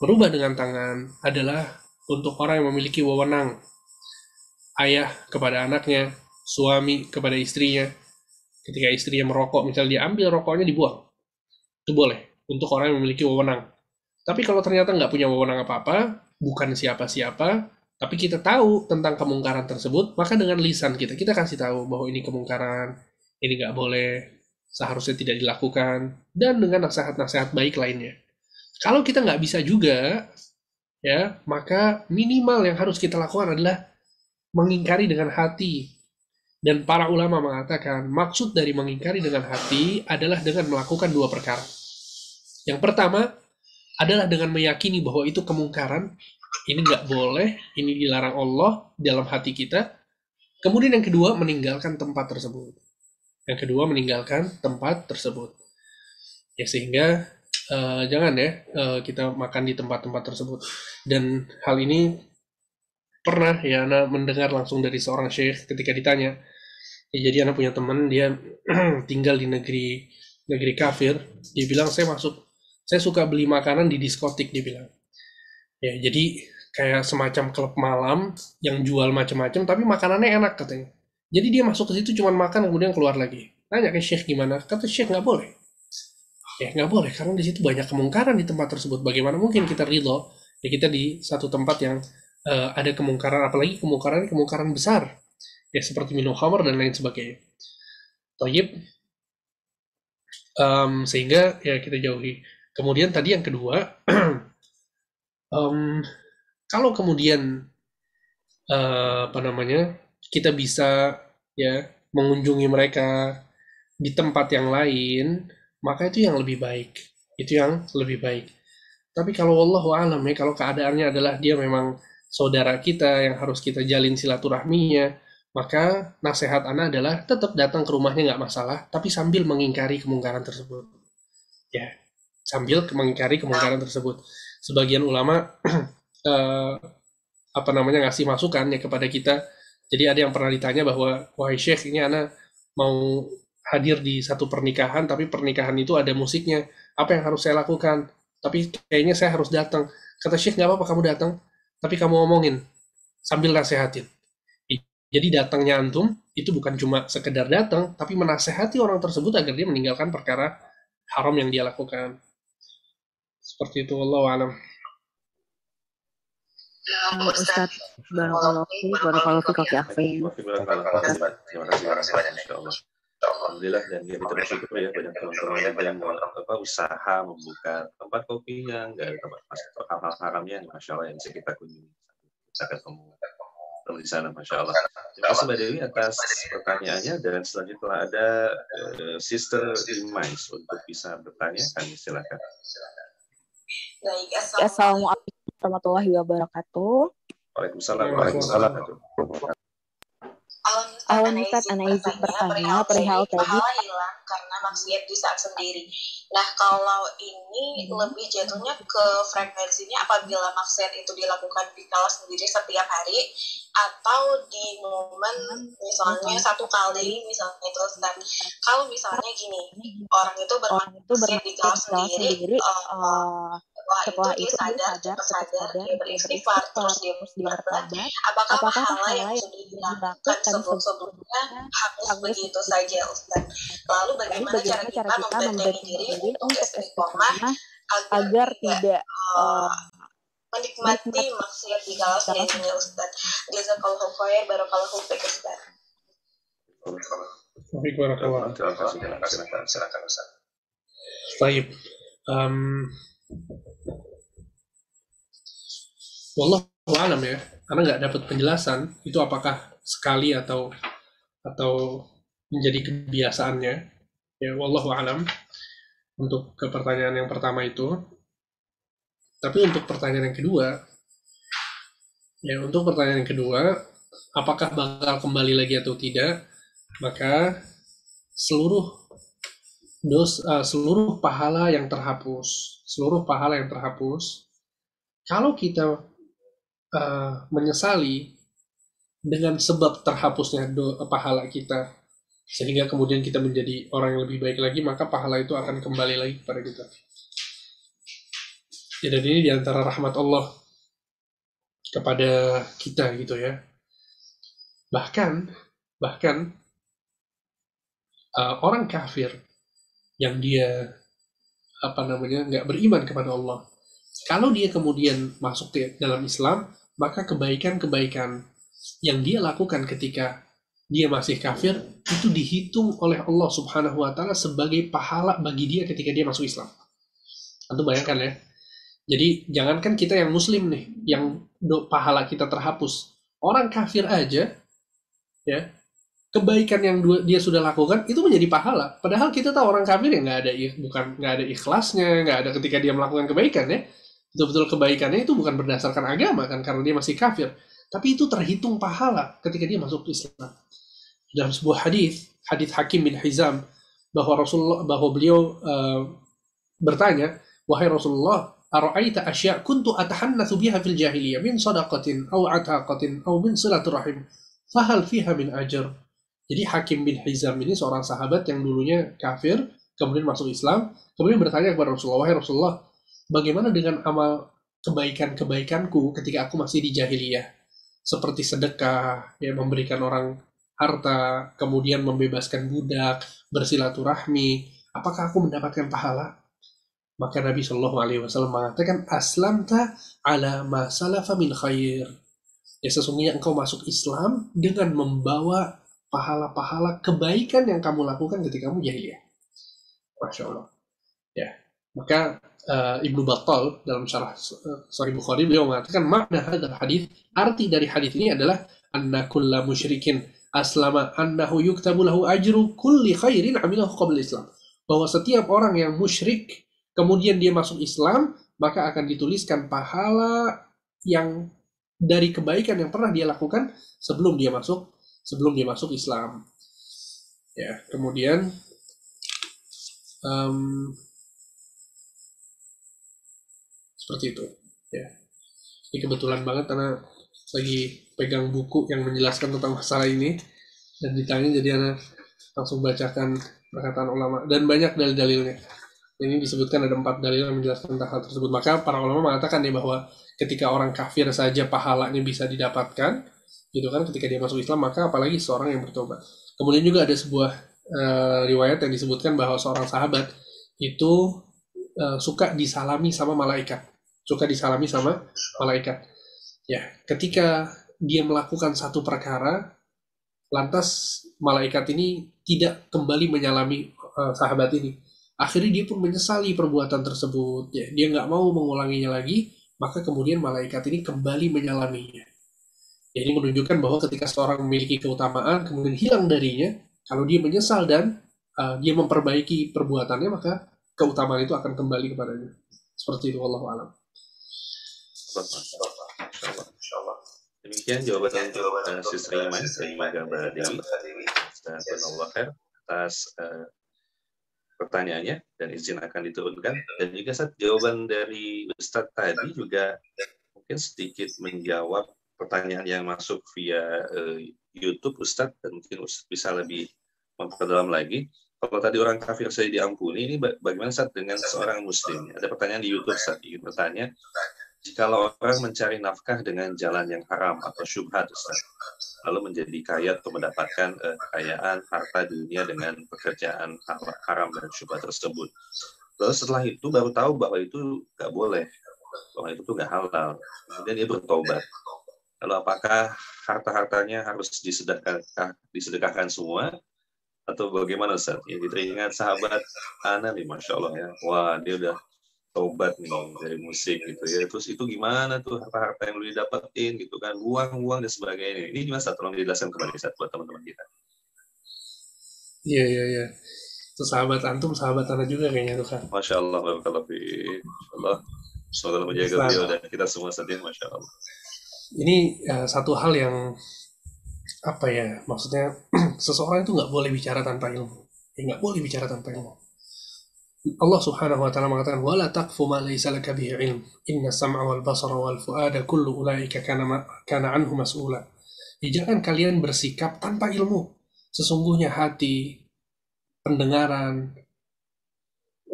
Merubah dengan tangan adalah untuk orang yang memiliki wewenang. Ayah kepada anaknya, suami kepada istrinya. Ketika istrinya merokok, misalnya dia ambil rokoknya dibuang. Itu boleh, untuk orang yang memiliki wewenang tapi kalau ternyata nggak punya wewenang apa-apa, bukan siapa-siapa, tapi kita tahu tentang kemungkaran tersebut, maka dengan lisan kita, kita kasih tahu bahwa ini kemungkaran, ini nggak boleh, seharusnya tidak dilakukan, dan dengan nasihat-nasihat baik lainnya. Kalau kita nggak bisa juga, ya maka minimal yang harus kita lakukan adalah mengingkari dengan hati. Dan para ulama mengatakan maksud dari mengingkari dengan hati adalah dengan melakukan dua perkara. Yang pertama, adalah dengan meyakini bahwa itu kemungkaran, ini nggak boleh, ini dilarang Allah dalam hati kita. Kemudian yang kedua, meninggalkan tempat tersebut. Yang kedua, meninggalkan tempat tersebut. Ya sehingga uh, jangan ya uh, kita makan di tempat-tempat tersebut. Dan hal ini pernah ya mendengar langsung dari seorang syekh ketika ditanya. Ya, jadi Ana punya teman dia tinggal di negeri negeri kafir. Dia bilang saya masuk saya suka beli makanan di diskotik dia bilang. Ya jadi kayak semacam klub malam yang jual macam-macam tapi makanannya enak katanya. Jadi dia masuk ke situ cuma makan kemudian keluar lagi. Nanya ke Syekh gimana? Kata Syekh nggak boleh. Ya nggak boleh karena di situ banyak kemungkaran di tempat tersebut. Bagaimana mungkin kita ridho? Ya kita di satu tempat yang uh, ada kemungkaran apalagi kemungkaran kemungkaran besar ya seperti minum khamar dan lain sebagainya Toyib um, sehingga ya kita jauhi Kemudian tadi yang kedua, um, kalau kemudian uh, apa namanya kita bisa ya mengunjungi mereka di tempat yang lain, maka itu yang lebih baik. Itu yang lebih baik. Tapi kalau Allah alam ya, kalau keadaannya adalah dia memang saudara kita yang harus kita jalin silaturahminya, maka nasihat anak adalah tetap datang ke rumahnya nggak masalah, tapi sambil mengingkari kemungkaran tersebut. Ya, sambil mengingkari kemungkaran tersebut. Sebagian ulama uh, apa namanya ngasih masukan ya kepada kita Jadi ada yang pernah ditanya bahwa, wahai Syekh, ini anak mau hadir di satu pernikahan, tapi pernikahan itu ada musiknya. Apa yang harus saya lakukan? Tapi kayaknya saya harus datang. Kata Syekh, nggak apa-apa kamu datang, tapi kamu ngomongin sambil nasehatin. Jadi datangnya antum itu bukan cuma sekedar datang, tapi menasehati orang tersebut agar dia meninggalkan perkara haram yang dia lakukan. Seperti itu, Allah alam. Ustaz, Barakallahu Fik, Barakallahu Fik, Oke Afin. Terima kasih banyak. Alhamdulillah dan kita bersyukur ya banyak teman-teman yang apa usaha membuka tempat kopi yang nggak ada tempat masuk hal-hal haramnya masya Allah yang bisa kita kunjungi kita ketemu di sana masya Allah. Terima kasih Mbak Dewi atas pertanyaannya dan selanjutnya ada uh, Sister Imais untuk bisa bertanya kami silakan. Baik, Assalamualaikum warahmatullahi wabarakatuh. Waalaikumsalam. Waalaikumsalam. Alam Ustaz, Ana izin bertanya perihal tadi. Maksiat di saat sendiri. Nah, kalau ini hmm. lebih jatuhnya ke frekuensinya apabila maksiat itu dilakukan di kala sendiri setiap hari atau di momen misalnya hmm. satu kali misalnya itu dan kalau misalnya gini orang itu bermaksiat di kala sendiri, sendiri uh, setelah itu, dia sadar, cepat sadar, dia beristighfar, terus dia bertobat, apakah, apakah pahala yang sudah dilakukan sebelum-sebelumnya hapus begitu saja Ustaz? Lalu bagaimana, cara kita membentengi diri untuk istiqomah agar tidak uh, menikmati maksiat di kala sendiri Ustaz? Jazakallahu khair, barakallahu fiik Ustaz. Baik, barakallah. Silakan, silakan Ustaz. Baik. Um, Wallah alam ya, karena nggak dapat penjelasan itu apakah sekali atau atau menjadi kebiasaannya. Ya, wallahu alam untuk ke pertanyaan yang pertama itu. Tapi untuk pertanyaan yang kedua, ya untuk pertanyaan yang kedua, apakah bakal kembali lagi atau tidak? Maka seluruh dos uh, seluruh pahala yang terhapus, seluruh pahala yang terhapus, kalau kita uh, menyesali dengan sebab terhapusnya do, pahala kita, sehingga kemudian kita menjadi orang yang lebih baik lagi, maka pahala itu akan kembali lagi kepada kita. Ya, dan ini di antara rahmat Allah kepada kita gitu ya. Bahkan, bahkan uh, orang kafir yang dia apa namanya nggak beriman kepada Allah. Kalau dia kemudian masuk ke dalam Islam, maka kebaikan-kebaikan yang dia lakukan ketika dia masih kafir itu dihitung oleh Allah Subhanahu wa taala sebagai pahala bagi dia ketika dia masuk Islam. Tentu bayangkan ya. Jadi jangankan kita yang muslim nih yang do, pahala kita terhapus. Orang kafir aja ya kebaikan yang dia sudah lakukan itu menjadi pahala. Padahal kita tahu orang kafir yang nggak ada bukan nggak ada ikhlasnya, nggak ada ketika dia melakukan kebaikan ya. Betul-betul kebaikannya itu bukan berdasarkan agama kan karena dia masih kafir, tapi itu terhitung pahala ketika dia masuk Islam. Dalam sebuah hadis, hadis Hakim bin Hizam bahwa Rasulullah bahwa beliau uh, bertanya, wahai Rasulullah, ara'aita asya kuntu atahannatsu biha fil jahiliyah min sadaqatin aw ataqatin aw min silaturahim fahal fiha min ajr jadi Hakim bin Hizam ini seorang sahabat yang dulunya kafir, kemudian masuk Islam, kemudian bertanya kepada Rasulullah, Wahai Rasulullah, bagaimana dengan amal kebaikan-kebaikanku ketika aku masih di jahiliyah? Seperti sedekah, ya memberikan orang harta, kemudian membebaskan budak, bersilaturahmi, apakah aku mendapatkan pahala? Maka Nabi Shallallahu Alaihi Wasallam mengatakan, Aslamta ala masalafa min khair. Ya sesungguhnya engkau masuk Islam dengan membawa pahala-pahala kebaikan yang kamu lakukan ketika kamu jahiliyah. Masya Allah. Maka uh, Ibnu Battal dalam syarah uh, Sahih Bukhari beliau mengatakan makna hadal hadis arti dari hadis ini adalah anna kulla musyrikin aslama annahu yuktabu lahu ajru kulli khairin amilahu qabla Islam. Bahwa setiap orang yang musyrik kemudian dia masuk Islam maka akan dituliskan pahala yang dari kebaikan yang pernah dia lakukan sebelum dia masuk sebelum dia masuk Islam. Ya, kemudian um, seperti itu. Ya, ini kebetulan banget karena lagi pegang buku yang menjelaskan tentang masalah ini dan ditanya jadi anak langsung bacakan perkataan ulama dan banyak dalil-dalilnya. Ini disebutkan ada empat dalil yang menjelaskan tentang hal tersebut. Maka para ulama mengatakan nih bahwa ketika orang kafir saja pahalanya bisa didapatkan, gitu kan ketika dia masuk Islam maka apalagi seorang yang bertobat. Kemudian juga ada sebuah uh, riwayat yang disebutkan bahwa seorang sahabat itu uh, suka disalami sama malaikat, suka disalami sama malaikat. Ya, ketika dia melakukan satu perkara, lantas malaikat ini tidak kembali menyalami uh, sahabat ini Akhirnya dia pun menyesali perbuatan tersebut. Ya, dia nggak mau mengulanginya lagi, maka kemudian malaikat ini kembali menyalaminya. Jadi menunjukkan bahwa ketika seorang memiliki keutamaan, kemudian hilang darinya, kalau dia menyesal dan uh, dia memperbaiki perbuatannya, maka keutamaan itu akan kembali kepadanya. Seperti itu, Allah alam. Demikian jawaban uh, Sisri Iman, Gambar Dewi, dan Allah atas uh, pertanyaannya dan izin akan diturunkan. Dan juga saat jawaban dari Ustadz tadi juga mungkin sedikit menjawab pertanyaan yang masuk via uh, YouTube Ustadz dan mungkin Ustadz bisa lebih memperdalam lagi. Kalau tadi orang kafir saya diampuni ini bagaimana saat dengan seorang muslim? Ada pertanyaan di YouTube saat ingin bertanya jikalau orang mencari nafkah dengan jalan yang haram atau syubhat lalu menjadi kaya atau mendapatkan uh, kekayaan harta dunia dengan pekerjaan haram dan syubhat tersebut. Lalu setelah itu baru tahu bahwa itu nggak boleh, bahwa itu tuh nggak halal. Kemudian dia bertobat. Lalu apakah harta-hartanya harus disedekahkan, disedekahkan semua atau bagaimana Ustaz? Ya, teringat sahabat Ana nih, Masya Allah ya. Wah, dia udah tobat nih dari musik gitu ya. Terus itu gimana tuh? Harta-harta yang lu didapetin gitu kan? Uang-uang dan sebagainya. Ini gimana tolong dijelaskan kembali Sat buat teman-teman kita. Iya iya iya. Itu sahabat antum sahabat anda juga kayaknya tuh kan Masya Allah Masya Allah semoga menjaga beliau dan kita semua sedih Masya Allah ini uh, satu hal yang apa ya maksudnya seseorang itu nggak boleh bicara tanpa ilmu. Ya nggak boleh bicara tanpa ilmu Allah Subhanahu wa taala mengatakan wala taqfu ma laysa laka bihi ilm inna sam'a wal basara wal fuada kullu ulaika kana kana anhu mas'ula. Ya, jangan kalian bersikap tanpa ilmu. Sesungguhnya hati, pendengaran,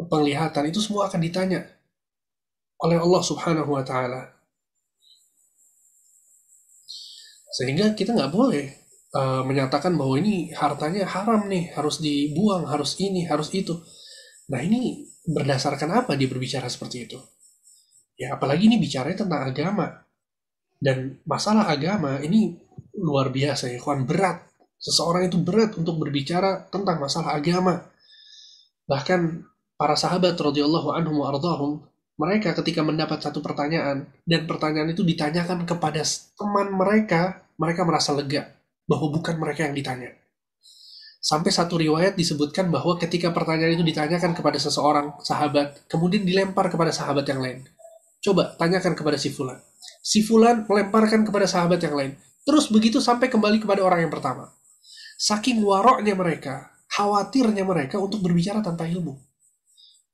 penglihatan itu semua akan ditanya oleh Allah Subhanahu wa taala. Sehingga kita nggak boleh uh, menyatakan bahwa ini hartanya haram nih, harus dibuang, harus ini, harus itu Nah ini berdasarkan apa dia berbicara seperti itu? Ya apalagi ini bicaranya tentang agama. Dan masalah agama ini luar biasa ya kawan, berat. Seseorang itu berat untuk berbicara tentang masalah agama. Bahkan para sahabat radhiyallahu anhum wa mereka ketika mendapat satu pertanyaan dan pertanyaan itu ditanyakan kepada teman mereka, mereka merasa lega bahwa bukan mereka yang ditanya. Sampai satu riwayat disebutkan bahwa ketika pertanyaan itu ditanyakan kepada seseorang sahabat, kemudian dilempar kepada sahabat yang lain. Coba tanyakan kepada si Fulan. Si Fulan melemparkan kepada sahabat yang lain. Terus begitu sampai kembali kepada orang yang pertama. Saking waroknya mereka, khawatirnya mereka untuk berbicara tanpa ilmu.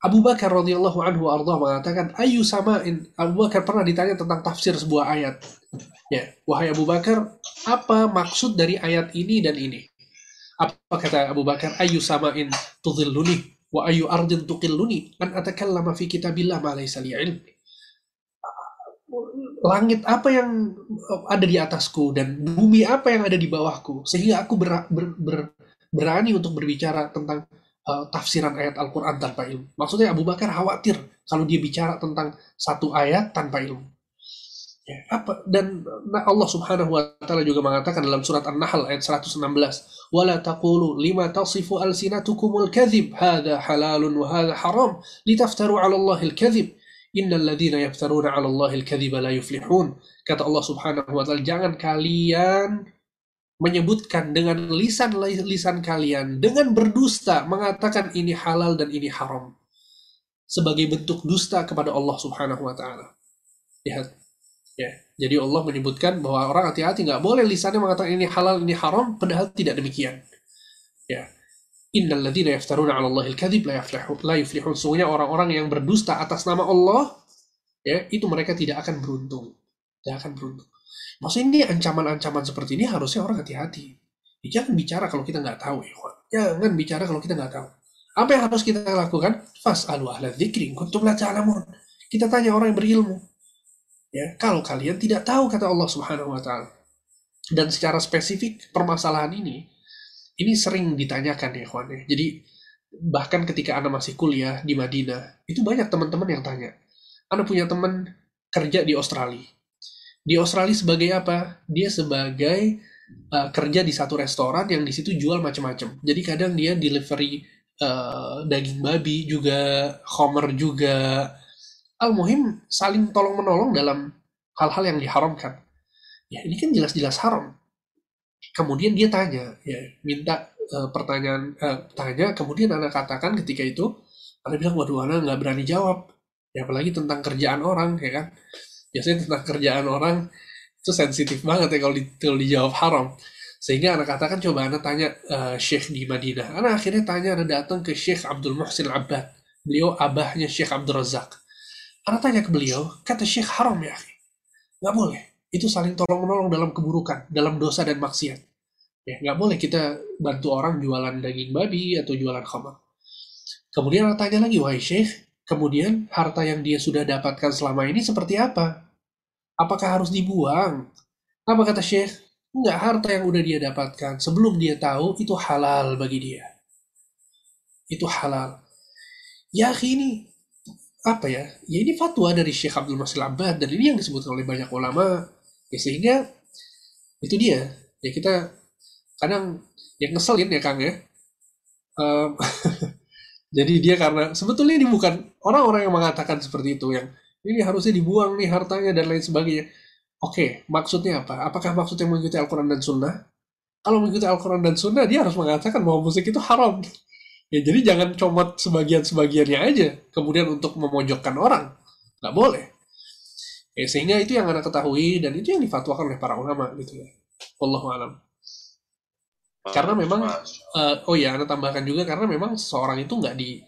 Abu Bakar radhiyallahu anhu ardah mengatakan ayu samain Abu Bakar pernah ditanya tentang tafsir sebuah ayat. Ya, wahai Abu Bakar, apa maksud dari ayat ini dan ini? Apa kata Abu Bakar? Ayu samain tudhilluni wa ayu ardin tuqilluni an atakallama fi kitabillah ma laysa li ilm. Langit apa yang ada di atasku dan bumi apa yang ada di bawahku sehingga aku ber, ber, ber, berani untuk berbicara tentang uh, tafsiran ayat Al-Quran tanpa ilmu. Maksudnya Abu Bakar khawatir kalau dia bicara tentang satu ayat tanpa ilmu. Ya, apa dan Allah Subhanahu wa taala juga mengatakan dalam surat An-Nahl ayat 116, "Wala taqulu lima tasifu alsinatukumul kadhib, hadha halalun wa hadha haram, litaftaru 'ala Allahil kadhib. Innal ladzina yaftaruna 'ala Allahil kadhiba la yuflihun." Kata Allah Subhanahu wa taala, jangan kalian menyebutkan dengan lisan-lisan kalian dengan berdusta mengatakan ini halal dan ini haram sebagai bentuk dusta kepada Allah Subhanahu wa taala. Lihat Ya, jadi Allah menyebutkan bahwa orang hati-hati nggak boleh lisannya mengatakan ini halal, ini haram, padahal tidak demikian. Ya, Innal ladzina yaftaruna 'ala Allahil kadzib la yuflihun. La yuflihun. Sungguhnya orang-orang yang berdusta atas nama Allah, ya, itu mereka tidak akan beruntung. Tidak akan beruntung. Maksudnya ini ancaman-ancaman seperti ini harusnya orang hati-hati. Ya, jangan bicara kalau kita nggak tahu, ya. Jangan bicara kalau kita nggak tahu. Apa yang harus kita lakukan? Fas'alu ahla dzikri kuntum la ta'lamun. Kita tanya orang yang berilmu. Ya, kalau kalian tidak tahu kata Allah Subhanahu wa taala. Dan secara spesifik permasalahan ini ini sering ditanyakan ya kawan ya. Jadi bahkan ketika Anda masih kuliah di Madinah, itu banyak teman-teman yang tanya. Anda punya teman kerja di Australia. Di Australia sebagai apa? Dia sebagai uh, kerja di satu restoran yang di situ jual macam-macam. Jadi kadang dia delivery uh, daging babi juga, homer juga. Al-Muhim saling tolong menolong dalam hal-hal yang diharamkan. Ya ini kan jelas-jelas haram. Kemudian dia tanya, ya minta uh, pertanyaan, uh, tanya. Kemudian anak katakan ketika itu, anak bilang waduh anak nggak berani jawab. Ya apalagi tentang kerjaan orang, ya kan? Biasanya tentang kerjaan orang itu sensitif banget ya kalau, di, kalau dijawab haram. Sehingga anak katakan coba anak tanya uh, Syekh di Madinah. Anak akhirnya tanya anak datang ke Syekh Abdul Muhsin Abbad. Beliau abahnya Syekh Abdul Razak. Anak tanya ke beliau, kata Syekh haram ya akhi. Nggak boleh. Itu saling tolong-menolong dalam keburukan, dalam dosa dan maksiat. Ya, nggak boleh kita bantu orang jualan daging babi atau jualan khamar. Kemudian anak tanya lagi, wahai Syekh, kemudian harta yang dia sudah dapatkan selama ini seperti apa? Apakah harus dibuang? Apa kata Syekh? Enggak, harta yang udah dia dapatkan sebelum dia tahu itu halal bagi dia. Itu halal. Ya ini apa ya? Ya ini fatwa dari Syekh Abdul Masih Abad dan ini yang disebutkan oleh banyak ulama. Ya sehingga itu dia. Ya kita kadang yang ngeselin ya Kang ya. Um, jadi dia karena sebetulnya ini bukan orang-orang yang mengatakan seperti itu yang ini harusnya dibuang nih hartanya dan lain sebagainya Oke, maksudnya apa? Apakah maksudnya mengikuti Al-Quran dan Sunnah? Kalau mengikuti Al-Quran dan Sunnah, dia harus mengatakan bahwa musik itu haram. Ya, jadi jangan comot sebagian-sebagiannya aja, kemudian untuk memojokkan orang. Nggak boleh. Ya, sehingga itu yang anda ketahui, dan itu yang difatwakan oleh para ulama, gitu ya. Wallahu alam. Karena memang, uh, oh ya, anda tambahkan juga, karena memang seorang itu nggak di,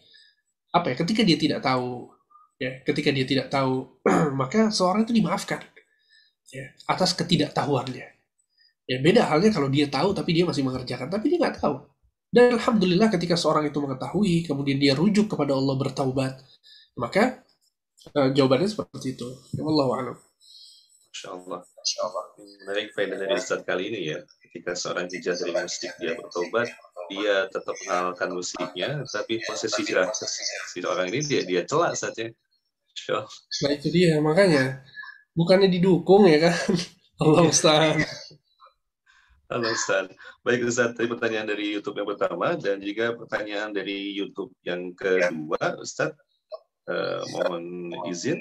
apa ya, ketika dia tidak tahu, ya, ketika dia tidak tahu, maka seorang itu dimaafkan ya, atas ketidaktahuannya. Ya beda halnya kalau dia tahu tapi dia masih mengerjakan, tapi dia nggak tahu. Dan alhamdulillah ketika seorang itu mengetahui, kemudian dia rujuk kepada Allah bertaubat, maka uh, jawabannya seperti itu. Ya Allah a'lam. Masya Allah. Masya Allah. Menarik faedah dari Ustaz kali ini ya. Ketika seorang hijrah dari musik dia bertobat, dia tetap mengenalkan musiknya, tapi posisi hijrah si orang ini dia dia celak saja. Sure. Nah itu dia makanya bukannya didukung ya kan Allah Ustaz Halo Ustaz. Baik Ustaz, tadi pertanyaan dari YouTube yang pertama dan juga pertanyaan dari YouTube yang kedua, Ustaz. Uh, mohon izin.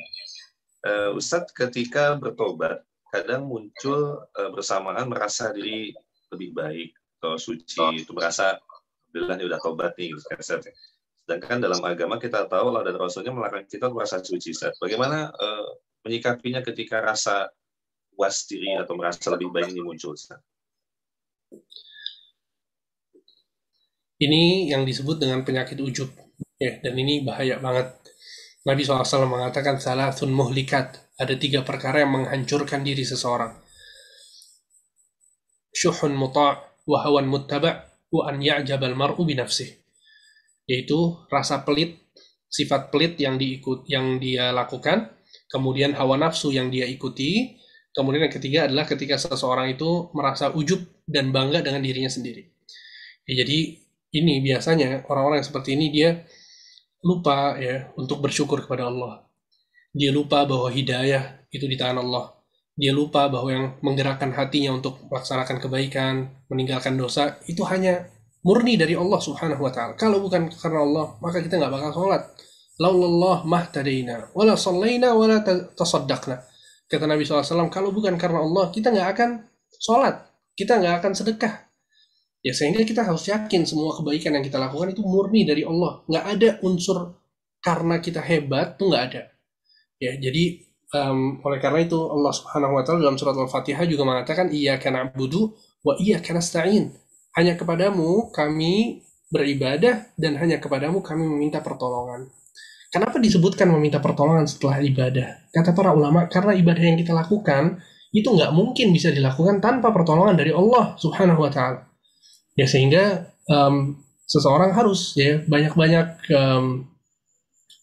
Uh, Ustaz, ketika bertobat, kadang muncul uh, bersamaan merasa diri lebih baik atau suci, itu merasa Alhamdulillah ini udah tobat nih, Ustaz. Sedangkan dalam agama kita tahu Allah dan Rasulnya melakukan kita merasa suci, Ustaz. Bagaimana uh, menyikapinya ketika rasa puas diri atau merasa lebih baik ini muncul? Ini yang disebut dengan penyakit ujub. Ya, dan ini bahaya banget. Nabi SAW mengatakan salah sun muhlikat. Ada tiga perkara yang menghancurkan diri seseorang. Syuhun muta' wa hawan muttaba' wa an ya'jabal mar'u binafsih. Yaitu rasa pelit, sifat pelit yang diikut yang dia lakukan kemudian hawa nafsu yang dia ikuti, kemudian yang ketiga adalah ketika seseorang itu merasa ujub dan bangga dengan dirinya sendiri. Ya, jadi ini biasanya orang-orang yang seperti ini dia lupa ya untuk bersyukur kepada Allah. Dia lupa bahwa hidayah itu di tangan Allah. Dia lupa bahwa yang menggerakkan hatinya untuk melaksanakan kebaikan, meninggalkan dosa, itu hanya murni dari Allah subhanahu wa ta'ala. Kalau bukan karena Allah, maka kita nggak bakal sholat laulallah mahtadaina wala sallaina wala tasaddaqna kata Nabi SAW kalau bukan karena Allah kita nggak akan sholat kita nggak akan sedekah ya sehingga kita harus yakin semua kebaikan yang kita lakukan itu murni dari Allah nggak ada unsur karena kita hebat tuh nggak ada ya jadi um, oleh karena itu Allah Subhanahu Wa Taala dalam surat Al-Fatihah juga mengatakan iya karena budu wa iya karena stain hanya kepadamu kami beribadah dan hanya kepadamu kami meminta pertolongan Kenapa disebutkan meminta pertolongan setelah ibadah? Kata para ulama, karena ibadah yang kita lakukan itu nggak mungkin bisa dilakukan tanpa pertolongan dari Allah Subhanahu wa taala. Ya sehingga um, seseorang harus ya banyak-banyak um,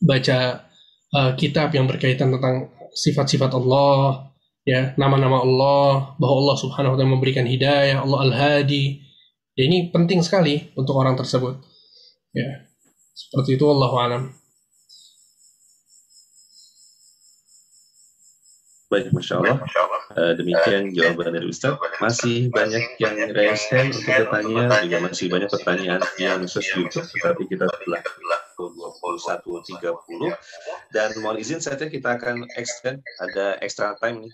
baca uh, kitab yang berkaitan tentang sifat-sifat Allah, ya nama-nama Allah, bahwa Allah Subhanahu wa taala memberikan hidayah, Allah Al-Hadi. Ya, ini penting sekali untuk orang tersebut. Ya. Seperti itu Allah alam. Baik, Masya Allah. Uh, demikian jawaban dari Ustaz. Masih banyak yang raise hand untuk bertanya, juga masih banyak pertanyaan yang khusus YouTube, tetapi kita telah pukul 21.30. Dan mohon izin saja kita akan extend, ada extra time nih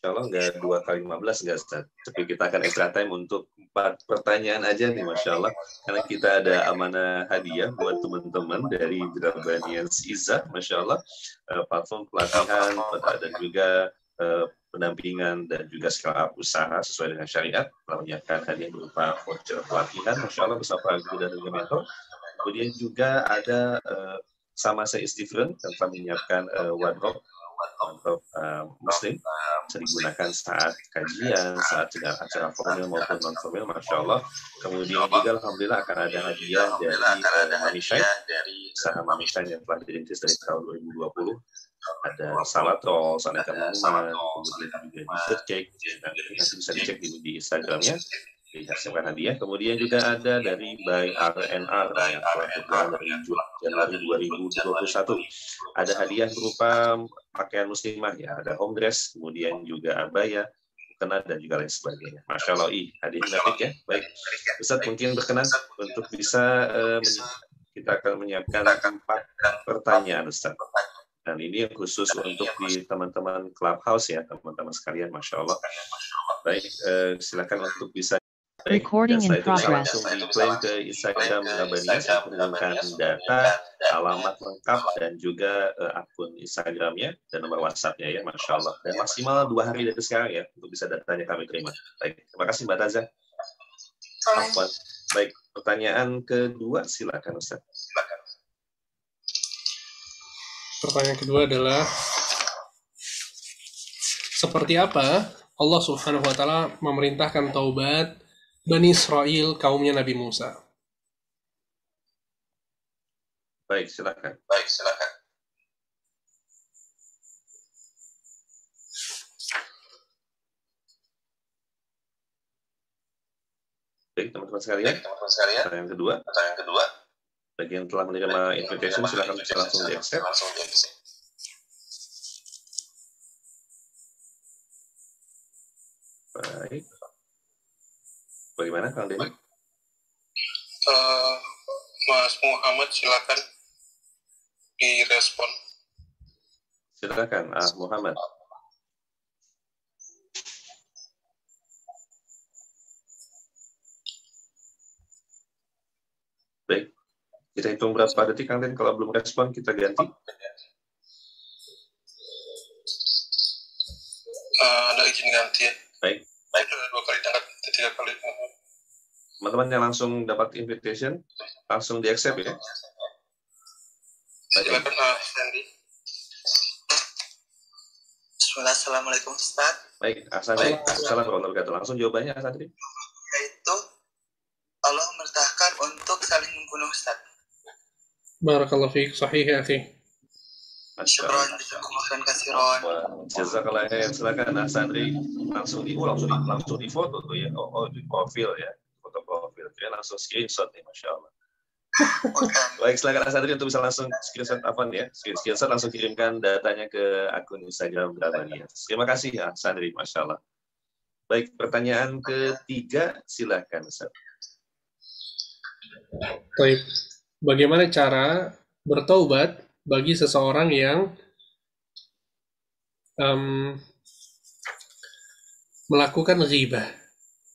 Insya Allah nggak dua kali lima belas nggak Ustaz. Tapi kita akan extra time untuk empat pertanyaan aja nih Masya Allah. Karena kita ada amanah hadiah buat teman-teman dari Drabanian Izzah Masya Allah. Uh, platform pelatihan dan juga uh, pendampingan dan juga skala usaha sesuai dengan syariat. Telah menyiapkan hadiah berupa voucher pelatihan Masya Allah bersama guru dan juga mentor. Kemudian juga ada uh, sama saya is different telah menyiapkan uh, wardrobe untuk uh, muslim bisa digunakan saat kajian, saat acara formal maupun non formal, masya Allah. Kemudian juga alhamdulillah akan ada hadiah dari uh, Mami dari saham Mami yang telah dirintis dari tahun 2020 ada salad rolls, ada minuman, kemudian juga dessert cake, nanti bisa dicek di, di Instagramnya dihasilkan hadiah. Kemudian juga ada dari by RNR yang telah dari Januari 2021. Ada hadiah berupa pakaian muslimah ya, ada home dress, kemudian juga abaya, mukena dan juga lain sebagainya. Masya Allah, ih, hadiah menarik ya. Baik, Ustaz mungkin berkenan untuk bisa uh, kita akan menyiapkan empat pertanyaan Ustaz. Dan ini khusus untuk di teman-teman clubhouse ya, teman-teman sekalian, masya Allah. Baik, uh, silakan untuk bisa Recording in progress. langsung diklaim ke Instagram Ngabanias menggunakan data, alamat lengkap dan juga uh, akun Instagramnya dan nomor WhatsAppnya ya, masya Allah. Dan maksimal dua hari dari sekarang ya untuk bisa datanya kami terima. Baik, terima kasih Mbak Taza. Afwan. Baik, pertanyaan kedua silakan Ustaz. Silakan. Pertanyaan kedua adalah seperti apa Allah Subhanahu wa taala memerintahkan taubat Bani Israel kaumnya Nabi Musa. Baik, silakan. Baik, silakan. Baik, teman-teman sekalian. teman-teman sekalian. Pertanyaan kedua. Pertanyaan kedua. Bagi yang telah menerima invitation, silakan bisa langsung di accept. Langsung di accept. Baik. Bagaimana Kang Denny? Uh, Mas Muhammad silakan direspon. Silakan, Ah Muhammad. Baik, kita hitung berapa detik Kang Den. Kalau belum respon kita ganti. Uh, ada izin ganti ya. Baik. Baik, dua kali tangkap tiga kali. Teman-teman yang langsung dapat invitation, langsung di accept ya. Silakan Sandy. Bismillah, Assalamualaikum Ustaz. Baik, Asandri. Assalamualaikum warahmatullahi wabarakatuh. Langsung jawabannya Asandri. Yaitu Allah memerintahkan untuk saling membunuh Ustaz. Barakallahu fiik, sahih ya akhi. Syukron, syukron kasiron. Jazakallah khair. Silakan Nah Sandri langsung di oh, langsung di, langsung di foto tuh ya. Oh, oh di profil ya. Foto profil. Ya langsung screenshot nih, masya Allah. Baik, silakan Asandri untuk bisa langsung screenshot apa nih ya? Screenshot langsung kirimkan datanya ke akun Instagram ya. Terima kasih ya, Sandri, masya Allah. Baik, pertanyaan ketiga, silakan Ustaz. Baik, bagaimana cara bertaubat bagi seseorang yang um, melakukan ghibah,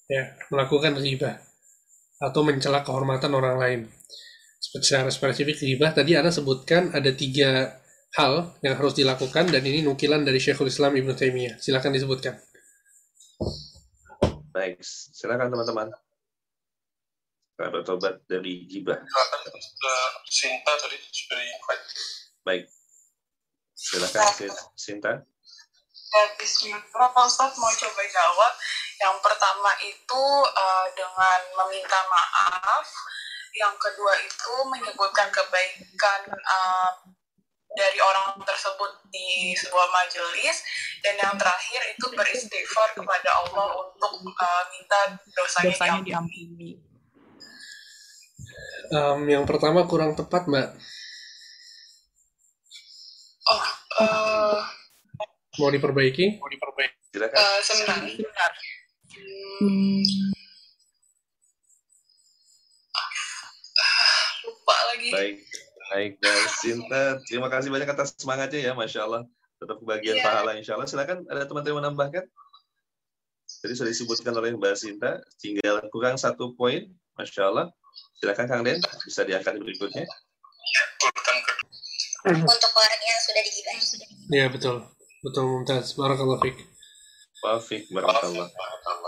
ya, melakukan ghibah atau mencela kehormatan orang lain. Secara spesifik ghibah tadi Anda sebutkan ada tiga hal yang harus dilakukan dan ini nukilan dari Syekhul Islam Ibnu Taimiyah. Silakan disebutkan. Baik, silakan teman-teman. Bertobat dari gibah. Sinta tadi. Baik. Silakan Sinta. Bismillah, Pak Ustadz mau coba jawab. Yang pertama itu eh, dengan meminta maaf. Yang kedua itu menyebutkan kebaikan eh, dari orang tersebut di sebuah majelis. Dan yang terakhir itu beristighfar kepada Allah untuk eh, minta dosanya, Dosanya diampuni. Em, yang pertama kurang tepat, Mbak. Oh, eh, Mau diperbaiki? Silakan. eh, sebentar, sebentar. Hmm, lupa lagi. Baik, baik Mbak Sinta. Terima kasih banyak atas semangatnya ya, Masya Allah. Tetap kebagian Iya. pahala insya Allah. Silakan ada teman-teman yang menambahkan. Tadi sudah disebutkan oleh Mbak Sinta, tinggal kurang satu poin, Masya Allah. Silakan Kang Den, bisa diangkat berikutnya. Untuk orang yang sudah digibah. Ya, betul. Betul, Mumtaz. Barakallahu fiik. Wafik, barakallah.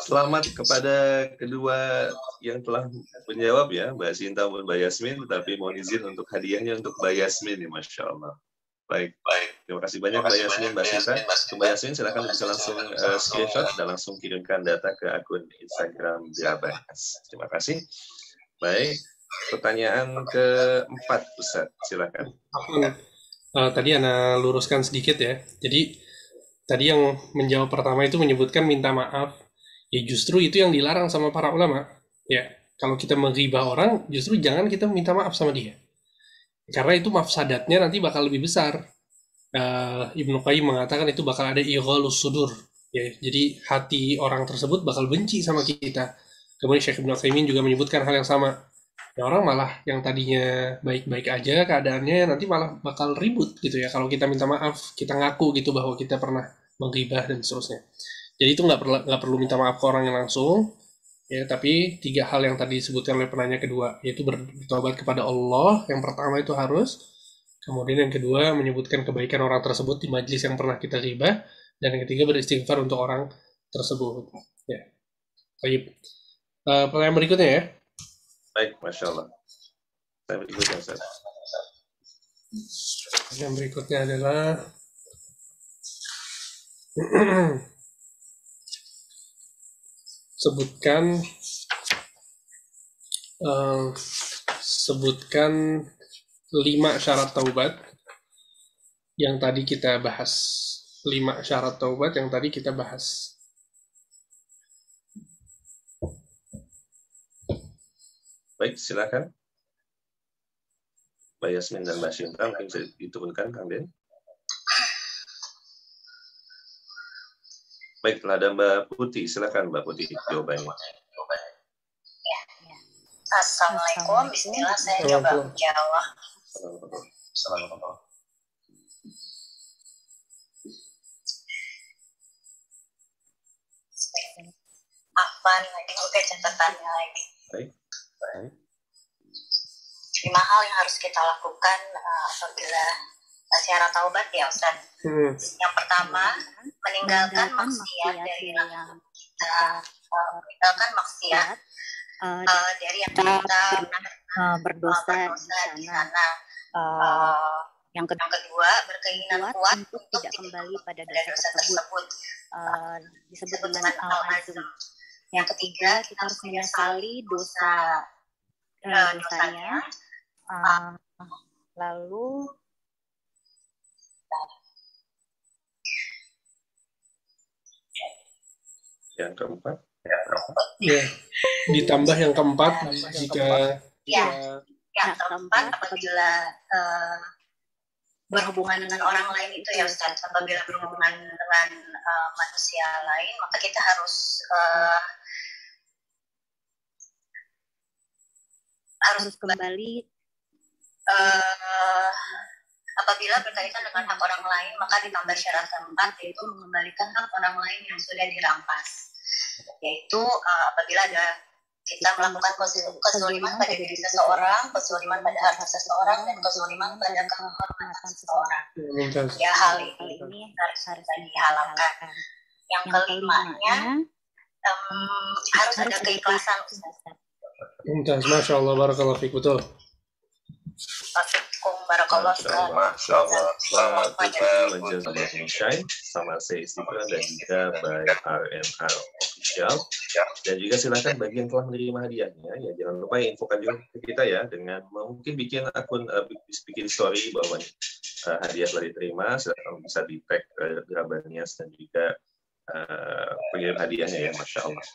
Selamat kepada kedua yang telah menjawab ya, Mbak Sinta maupun Mbak Yasmin, tetapi mohon izin untuk hadiahnya untuk Mbak Yasmin ya, Masya Allah. Baik, baik terima kasih banyak Mbak Yasmin, Mbak Sinta. Mbak Yasmin silakan bisa langsung eh, screenshot dan langsung kirimkan data ke akun Instagram Diabas. Terima kasih. Baik, pertanyaan keempat Ustaz, silakan. Eh, tadi Ana luruskan sedikit ya. Jadi tadi yang menjawab pertama itu menyebutkan minta maaf. Ya justru itu yang dilarang sama para ulama. Ya, kalau kita menghibah orang, justru jangan kita minta maaf sama dia. Karena itu mafsadatnya nanti bakal lebih besar. Eh, Ibnu Qayyim mengatakan itu bakal ada ighalus sudur. Ya, jadi hati orang tersebut bakal benci sama kita. Kemudian Syekh Ibnu Qayyim juga menyebutkan hal yang sama. Ya orang malah yang tadinya baik-baik aja keadaannya nanti malah bakal ribut gitu ya. Kalau kita minta maaf kita ngaku gitu bahwa kita pernah menggibah dan seterusnya. Jadi itu nggak perlu nggak perlu minta maaf ke orang yang langsung ya tapi tiga hal yang tadi disebutkan oleh penanya kedua yaitu bertobat kepada Allah yang pertama itu harus kemudian yang kedua menyebutkan kebaikan orang tersebut di majelis yang pernah kita gibah dan yang ketiga beristighfar untuk orang tersebut. Ya Baik. Eh, pertanyaan berikutnya ya Baik, Masya Allah. Saya berikutnya, Ustaz. Yang berikutnya adalah sebutkan eh, sebutkan lima syarat taubat yang tadi kita bahas. Lima syarat taubat yang tadi kita bahas. Baik, silakan. Mbak Yasmin dan Mbak Shinta mungkin bisa diturunkan, Kang Den. Baik, telah ada Mbak Putih. Silakan Mbak Putih jawabannya. Assalamualaikum, Bismillah saya coba menjawab. Assalamualaikum. Afan lagi oke catatannya lagi. Baik. Baik. Lima hal yang harus kita lakukan eh, apabila syarat taubat ya Ustaz. Hmm. Yang pertama, meninggalkan maksiat dari yang kita eh, meninggalkan maksiat Eh, dari yang kita berdosa di berdosa di sana. yang kedua yang kedua, berkeinginan kuat kuat untuk untuk tidak kembali pada dosa dosa tersebut tersebut. Eh, disebut Disebut dengan dengan al-azm. Yang ketiga kita harus menyesali dosa eh, Eh, dosanya. Eh, lalu Yang keempat. Ya, ditambah yang keempat jika Ya, Yang yang keempat keempat, apabila eh, berhubungan dengan orang lain itu ya Ustaz, apabila berhubungan dengan eh, manusia lain, maka kita harus eh, harus kembali eh, apabila berkaitan dengan hak orang lain, maka ditambah syarat keempat yaitu mengembalikan hak orang lain yang sudah dirampas. Yaitu eh, apabila ada kita melakukan kezaliman pada diri seseorang, kezaliman pada harta seseorang, dan kezaliman pada kehormatan seseorang. Ya hal ini harus dihalalkan. dihalalkan. Yang kelimanya em, harus ada keikhlasan. Masya Allah, Barakallahu Fik, betul. Maksudku Allah, Masya Allah. Selamat Menjelang Shine sama saya Istiqlal dan juga by RNR Official. Dan juga silakan bagi yang telah menerima hadiahnya, ya jangan lupa infokan juga ke kita ya dengan mungkin bikin akun uh, bikin story bahwa uh, hadiah telah diterima, silakan bisa di tag uh, Grabanias dan juga uh, pengirim hadiahnya ya, Masya Allah.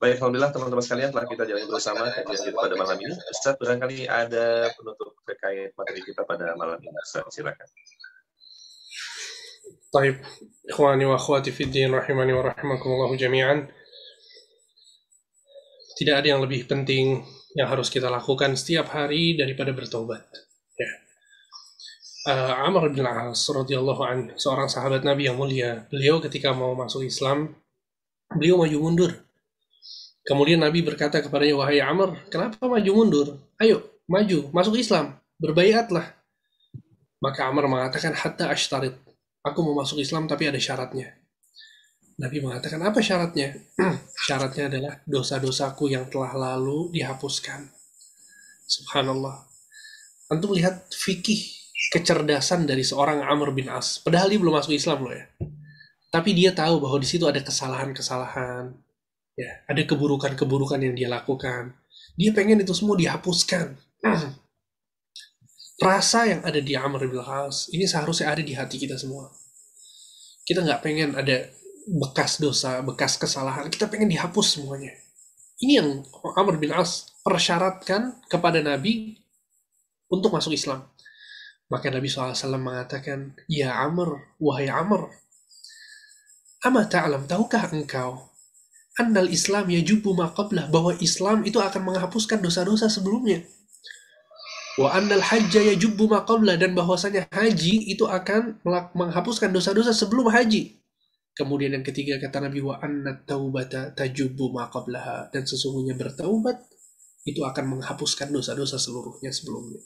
Baik, Alhamdulillah teman-teman sekalian telah kita jalani bersama kajian kita pada malam ini. Ustaz, barangkali ada penutup terkait materi kita pada malam ini. Ustaz, silakan. طيب إخواني وأخواتي في الدين رحمني ورحمكم الله جميعا tidak ada yang lebih penting yang harus kita lakukan setiap hari daripada bertobat. Ya. Uh, Amr bin Al-As radhiyallahu an, seorang sahabat Nabi yang mulia, beliau ketika mau masuk Islam, beliau maju mundur. Kemudian Nabi berkata kepadanya, wahai Amr, kenapa maju mundur? Ayo, maju, masuk Islam, berbaiatlah. Maka Amr mengatakan, hatta ashtarit. Aku mau masuk Islam tapi ada syaratnya. Nabi mengatakan, apa syaratnya? syaratnya adalah dosa-dosaku yang telah lalu dihapuskan. Subhanallah. Antum lihat fikih kecerdasan dari seorang Amr bin As. Padahal dia belum masuk Islam loh ya. Tapi dia tahu bahwa di situ ada kesalahan-kesalahan, ya, ada keburukan-keburukan yang dia lakukan. Dia pengen itu semua dihapuskan. Rasa yang ada di Amr bin As ini seharusnya ada di hati kita semua. Kita nggak pengen ada bekas dosa, bekas kesalahan. Kita pengen dihapus semuanya. Ini yang Amr bin As persyaratkan kepada Nabi untuk masuk Islam. Maka Nabi SAW mengatakan, Ya Amr, wahai Amr, Ama ta'alam, tahukah engkau, annal Islam yajubu maqablah, bahwa Islam itu akan menghapuskan dosa-dosa sebelumnya. Wa annal hajja yajubu maqablah, dan bahwasanya haji itu akan menghapuskan dosa-dosa sebelum haji. Kemudian yang ketiga kata Nabi wa anna taubata tajubu maqablaha dan sesungguhnya bertaubat itu akan menghapuskan dosa-dosa seluruhnya sebelumnya.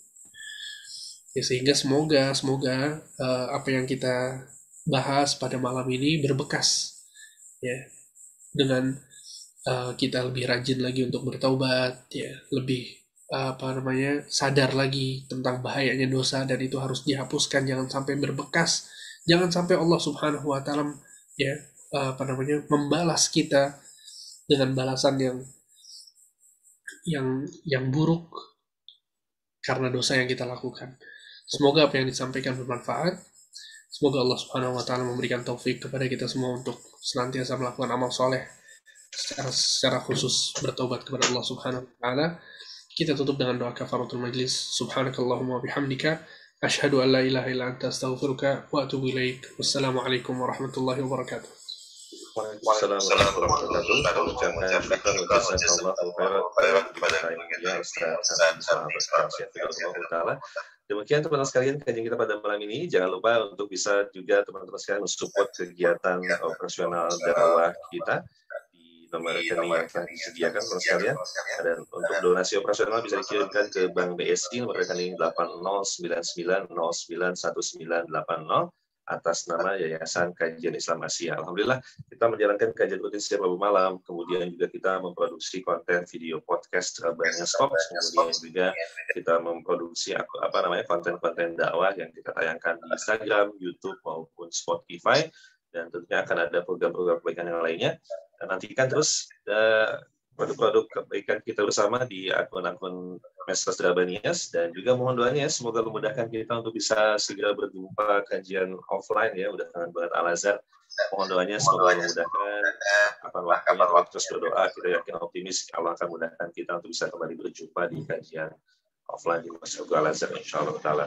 Ya sehingga semoga semoga uh, apa yang kita bahas pada malam ini berbekas ya dengan uh, kita lebih rajin lagi untuk bertaubat ya lebih uh, apa namanya sadar lagi tentang bahayanya dosa dan itu harus dihapuskan jangan sampai berbekas jangan sampai Allah Subhanahu wa taala ya apa namanya membalas kita dengan balasan yang yang yang buruk karena dosa yang kita lakukan. Semoga apa yang disampaikan bermanfaat. Semoga Allah Subhanahu wa taala memberikan taufik kepada kita semua untuk senantiasa melakukan amal soleh secara secara khusus bertobat kepada Allah Subhanahu wa taala. Kita tutup dengan doa kafaratul majlis. Subhanakallahumma bihamdika asyhadu an la ilaha illa anta astaghfiruka wa atubu ilaik. Wassalamualaikum warahmatullahi wabarakatuh. Waalaikumsalam warahmatullahi wabarakatuh. Ucapkan syukur jazakallahu khairan kepada Ustaz Taala. Demikian teman-teman sekalian kajian kita pada malam ini. Jangan lupa untuk bisa juga teman-teman sekalian mensupport kegiatan operasional dakwah kita di nomor rekening yang telah disediakan teman sekalian. Dan untuk donasi operasional bisa dikirimkan ke Bank BSI nomor rekening 8099091980 atas nama Yayasan Kajian Islam Asia. Alhamdulillah kita menjalankan kajian rutin setiap Rabu malam, kemudian juga kita memproduksi konten video podcast banyak stop, kemudian juga kita memproduksi apa namanya konten-konten dakwah yang kita tayangkan di Instagram, YouTube maupun Spotify dan tentunya akan ada program-program kebaikan yang lainnya. Nantikan terus uh, produk-produk kebaikan kita bersama di akun-akun Mesras Drabanias dan juga mohon doanya semoga memudahkan kita untuk bisa segera berjumpa kajian offline ya udah kangen banget Al Azhar. Mohon doanya semoga memudahkan. apa waktunya waktu terus berdoa kita yakin optimis Allah akan mudahkan kita untuk bisa kembali berjumpa di kajian offline di Masjid Al Azhar insya Allah taala.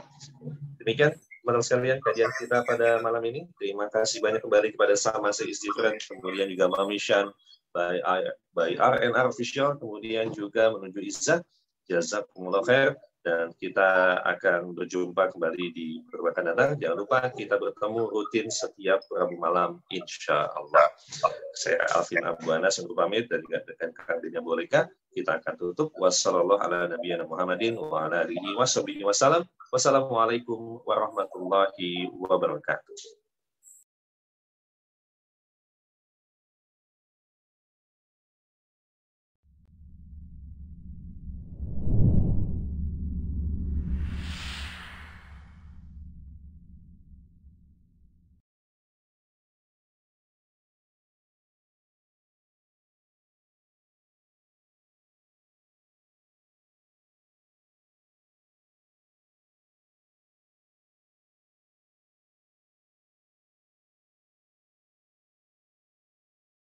Demikian teman sekalian kajian kita pada malam ini. Terima kasih banyak kembali kepada sama Istighfar kemudian juga Mami Shan by, by RNR Official, kemudian juga menuju Izzah, Jazakumullah khair, dan kita akan berjumpa kembali di beberapa datang. Jangan lupa kita bertemu rutin setiap Rabu malam, insya Allah. Saya Alvin Abu Anas untuk pamit dan juga dengan kandinya Boleka. Kita akan tutup. Wassalamualaikum warahmatullahi wabarakatuh.